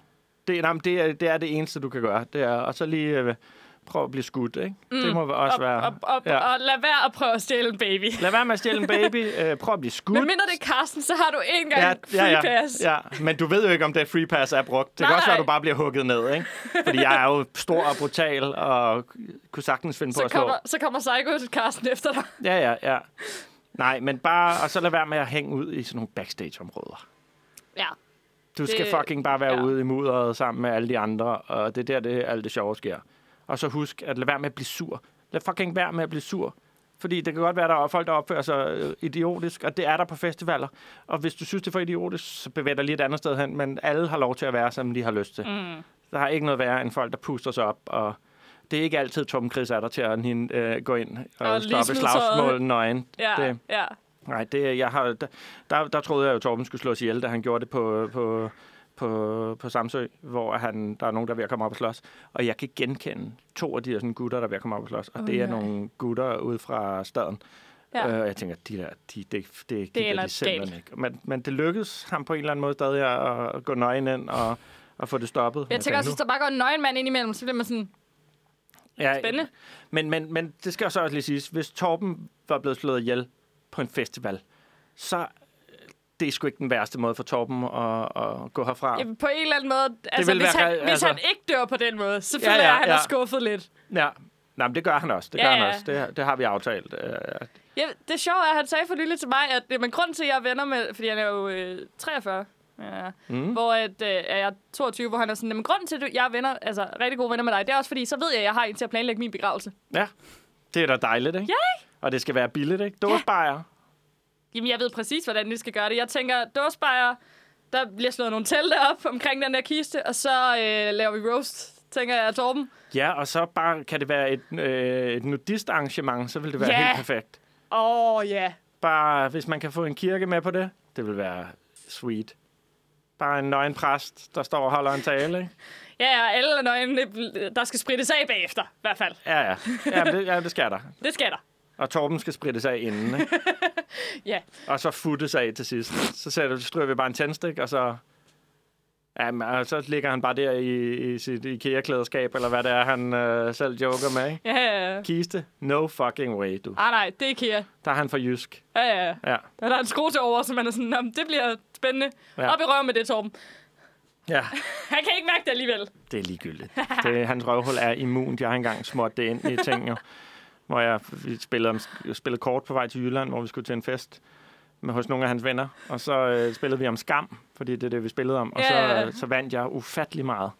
Det, nej, men det, er, det er det eneste, du kan gøre. Det er, og så lige prøve at blive skudt, ikke? Mm. Det må også Op, være... op, op, ja. ja. Og lad være at prøve at stjæle en baby. Lad være med at stjæle en baby. <laughs> Øh, prøv at blive skudt. Men mindre det er Carsten, så har du ikke engang ja, free ja, pass. ja, men du ved jo ikke, om det free pass er brugt. Det kan Nej. også være, at du bare bliver hugget ned, ikke? Fordi jeg er jo stor og brutal, og kunne sagtens finde på Så at slå. kommer, så kommer Psycho til Carsten efter dig. Ja, ja, ja. Nej, men bare... Og så lad være med at hænge ud i sådan nogle backstage-områder. Ja. Du skal Det- fucking bare være ja. ude i mudderet sammen med alle de andre, og det er der, det, alt det sjove sker. Og så husk at lade være med at blive sur. Lad fucking være med at blive sur. Fordi det kan godt være, at der er folk, der opfører sig øh, idiotisk, og det er der på festivaler. Og hvis du synes, det er for idiotisk, så bevæg dig lige et andet sted hen. Men alle har lov til at være, som de har lyst til. Mm. Der har ikke noget værre end folk, der puster sig op. Og det er ikke altid, Tom Chris er der til at hende, øh, gå ind og, Og stoppe tøjet. slagsmål nøgen. Ja, Det, ja. Nej, det, jeg har, der, der, der troede jeg jo, at Torben skulle slås ihjel, da han gjorde det på, på, på, på Samsø, hvor han, der er nogen, der er ved at komme op og slås. Og jeg kan genkende to af de her sådan, gutter, der er ved at komme op og slås. Og oh, det er nej. nogle gutter ude fra staden. ja. Øh, og jeg tænker, de der, de, det, det, det ender de simpelthen galt. ikke. Men, men det lykkedes ham på en eller anden måde stadig at, at gå nøgen ind og, og få det stoppet. Jeg tænker også, hvis der bare går en nøgen mand ind imellem, så bliver man sådan, ja, spændende. Men, men, men det skal så også lige siges, hvis Torben var blevet slået ihjel på en festival, så det er sgu ikke den værste måde for Torben at, at gå herfra. Jamen, på en eller anden måde, altså, hvis, være han, re- hvis altså- han ikke dør på den måde, så Ja, føler ja, jeg, at han ja. er skuffet lidt. Ja, Nej, men det gør han også. Det Ja, gør han ja. også. Det, det har vi aftalt. Øh, Ja, det sjove er, at han sagde for nylig til mig, at jamen, grunden til, at jeg er venner med, fordi han er jo øh, 43, ja, Mm. hvor at, øh, er jeg 22, hvor han er sådan, men grunden til, at jeg er venner, altså rigtig gode venner med dig, det er også fordi, så ved jeg, at jeg har en til at planlægge min begravelse. Ja, det er da dejligt, ikke? Ja, Og det skal være billigt, ikke? Dåsbajer. Jamen, jeg ved præcis, hvordan vi skal gøre det. Jeg tænker, dåsbejer, der bliver slået nogle telte op omkring den der kiste, og så øh, laver vi roast, tænker jeg, Torben. Ja, og så bare kan det være et, øh, et nudistarrangement, så vil det være Ja. helt perfekt. Åh, oh, ja. Yeah. Bare, hvis man kan få en kirke med på det, det vil være sweet. Bare en nøgen præst, der står og holder en tale, ikke? <laughs> Ja, ja, alle nøgne, der skal sprittes af bagefter, i hvert fald. Ja, ja. Ja, det, ja, det skal der. <laughs> Det skal der. Og Torben skal spritte sig af inden, ikke? <laughs> Ja. Og så futte sig af til sidst. Så sætter, stryger vi bare en tændstik, og så... Jamen, og så ligger han bare der i, i sit IKEA-klæderskab, eller hvad det er, han øh, selv joker med, ikke? Ja, ja, ja. Kiste? No fucking way, du. Ah, nej, det er IKEA. Der er han for jysk. Ja, ja, ja. Ja. Der er en skrue til over, så man er sådan, "Nå, men det bliver spændende. Ja. Ja. Op i røven med det, Torben. Ja, <laughs> Han kan ikke mærke det alligevel. det er ligegyldigt. Det, hans røvhul er immunt. Jeg har engang småt det ind i ting, jo. <laughs> Hvor jeg spillede, spillede kort på vej til Jylland, hvor vi skulle til en fest med hos nogle af hans venner. Og så øh, spillede vi om skam, fordi det er det, vi spillede om. Og Ja, så, øh, så vandt jeg ufattelig meget.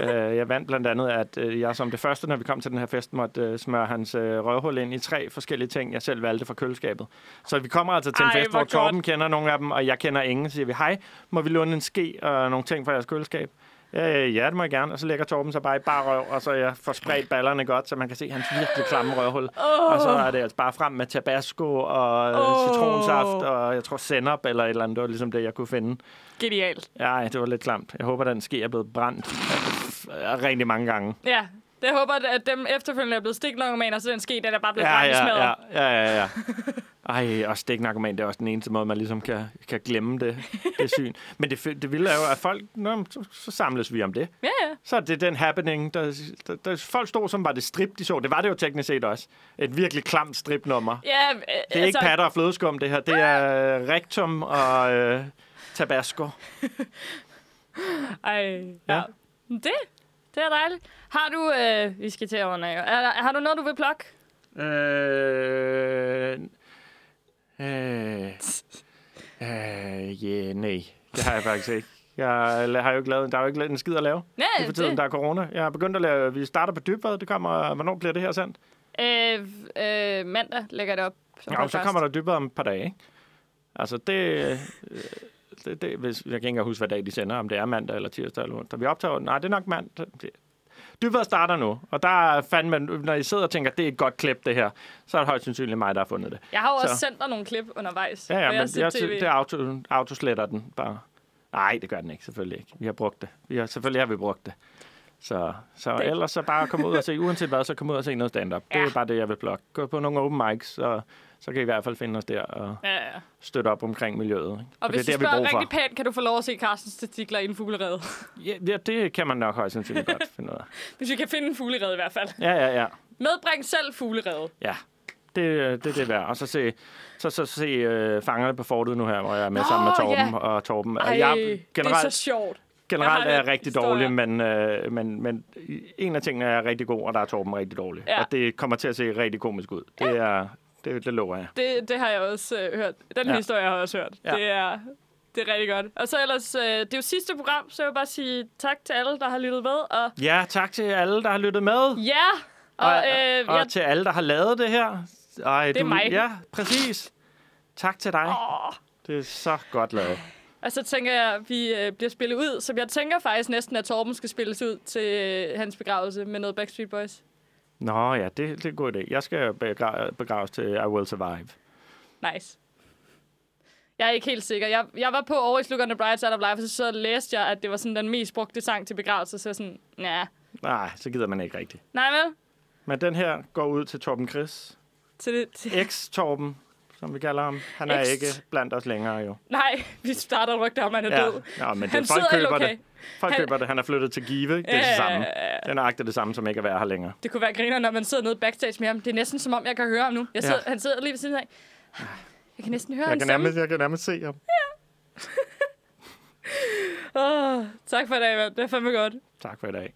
øh, jeg vandt blandt andet, at øh, jeg som det første, når vi kom til den her fest, måtte øh, smøre hans øh, røvhul ind i tre forskellige ting, jeg selv valgte fra køleskabet. Så vi kommer altså til en Ej, fest, hvor hvor Torben godt. kender nogle af dem, og jeg kender ingen. Så siger vi, hej, må vi låne en ske og nogle ting fra jeres køleskab? Øh, ja, det må jeg gerne. Og så lægger Torben sig bare i bare røv, og så jeg får spredt ballerne godt, så man kan se hans virkelig klamme røvhul. Oh. Og så er det altså bare frem med tabasco og oh. citronsaft, og jeg tror sennep eller et eller andet. Det var ligesom det, jeg kunne finde. Genialt. Ja, det var lidt klamt. Jeg håber, den ske er blevet brændt øh, rigtig mange gange. Ja, det håber, at dem efterfølgende er blevet stiknarkomaner, så den ske, den er bare blevet Ja, brændt i ja, smadret. ja, ja, ja, ja. <laughs> Ej, og stiknarkoman, det er også den eneste måde, man ligesom kan, kan glemme det, det syn. <laughs> Men det, det vilde er jo, at folk, nå, så, så samles vi om det. Ja, ja. Så er det den happening. Der, der, der, folk stod som var det strip, de så. Det var det jo teknisk set også. Et virkelig klamt stripnummer. Ja, øh, Det er altså... ikke patter og flødeskum, det her. Det er øh, rektum og øh, tabasco. <laughs> Ej, ja. Ja. Det, det er dejligt. Har du, øh, vi skal til at runde af. Er, der- har du noget, du vil plukke? Øh, øh, øh, yeah, nej. Det har jeg faktisk ikke. Jeg har jo ikke lavet, der er jo ikke lavet en skid at lave Ja, lige for tiden, det. der er corona. Jeg har begyndt at lave, vi starter på dybvad, det kommer, hvornår bliver det her sendt? Øh, øh, mandag lægger det op. som Ja, så kommer der dybvad om et par dage, ikke? Altså, det, øh, det, det hvis, jeg kan ikke huske, hvad dag de sender, om det er mandag eller tirsdag eller onsdag. Vi optager, nej, det er nok mandag. Det- Dybvad starter nu, og der er fandme, når I sidder og tænker, det er et godt klip, det her, så er det højst sandsynligt mig, der har fundet det. Jeg har jo også Så. sendt dig nogle klip undervejs. Ja, ja, jeg men jeg, TV. det auto, autosletter den bare. Nej, det gør den ikke, selvfølgelig ikke. Vi har brugt det. Vi har, selvfølgelig har vi brugt det. Så, så Det- det. ellers så bare komme ud og se, uanset hvad, så komme ud og se noget stand-up. Det Ja. er bare det, jeg vil blokke. Gå på nogle open mics, så, så kan I i hvert fald finde os der og Ja, ja. støtte op omkring miljøet. Ikke? Og For hvis det er du der, spørger bruger for. rigtig pænt, kan du få lov at se Carstens testikler i en fuglerede. Ja, ja, det kan man nok højst sandsynligt godt finde ud af. <laughs> Hvis vi kan finde en fuglerede i hvert fald. Ja, ja, ja. Medbring selv fuglerede. Ja, det, det er det værd. Og så se, så, så se uh, Fangerne på fortet nu her, hvor jeg er med Nå, sammen med Torben. ja. Og Torben. Ej, jeg, det er generelt, så sjovt. generelt Jeg er jeg rigtig historier. dårlig, men, øh, men, men en af tingene er rigtig god, og der er Torben rigtig dårlig. Ja. Og det kommer til at se rigtig komisk ud. Det, er, det, det lover jeg. Det, det har jeg også øh, hørt. Den Ja. historie har jeg også hørt. Ja. Det, er, det er rigtig godt. Og så ellers, øh, det er jo sidste program, så jeg vil bare sige tak til alle, der har lyttet med. Og Ja, tak til alle, der har lyttet med. ja, og, Og, øh, og jeg, til alle, der har lavet det her. Ej, Det er du, mig. Ja, præcis. Tak til dig. åh, Det er så godt lavet. og så tænker jeg, at vi øh, bliver spillet ud, som jeg tænker faktisk næsten, at Torben skal spilles ud til øh, hans begravelse med noget Backstreet Boys. Nå ja, det, det er en god idé. Jeg skal begra- begraves til I Will Survive. Nice. Jeg er ikke helt sikker. Jeg, jeg var på over i Look on the Bright Side of Life, og så, så læste jeg, at det var sådan den mest brugte sang til begravelse. Så sådan, ja. Nej, så gider man ikke rigtigt. Nej vel? Men den her går ud til Torben Chris. Til det, til... Ex-Torben, som vi kalder ham. Han er Ex. ikke blandt os længere jo. Nej, vi starter rygte om, at han er Ja, død. ja men det, Han folk køber lokal. det. Folk Han- køber det. Han er flyttet til Give. Det er Ja, det samme. ja, ja. Det er nøjagtigt det samme, som ikke er værd her længere. Det kunne være griner, når man sidder nede backstage med ham. Det er næsten som om, jeg kan høre ham nu. Jeg sidder, Ja. Han sidder lige ved siden af. Jeg kan næsten høre Jeg kan, nærmest, jeg kan nærmest se ham. <laughs> Åh, tak for i dag, mand. Det er fandme godt. Tak for i dag.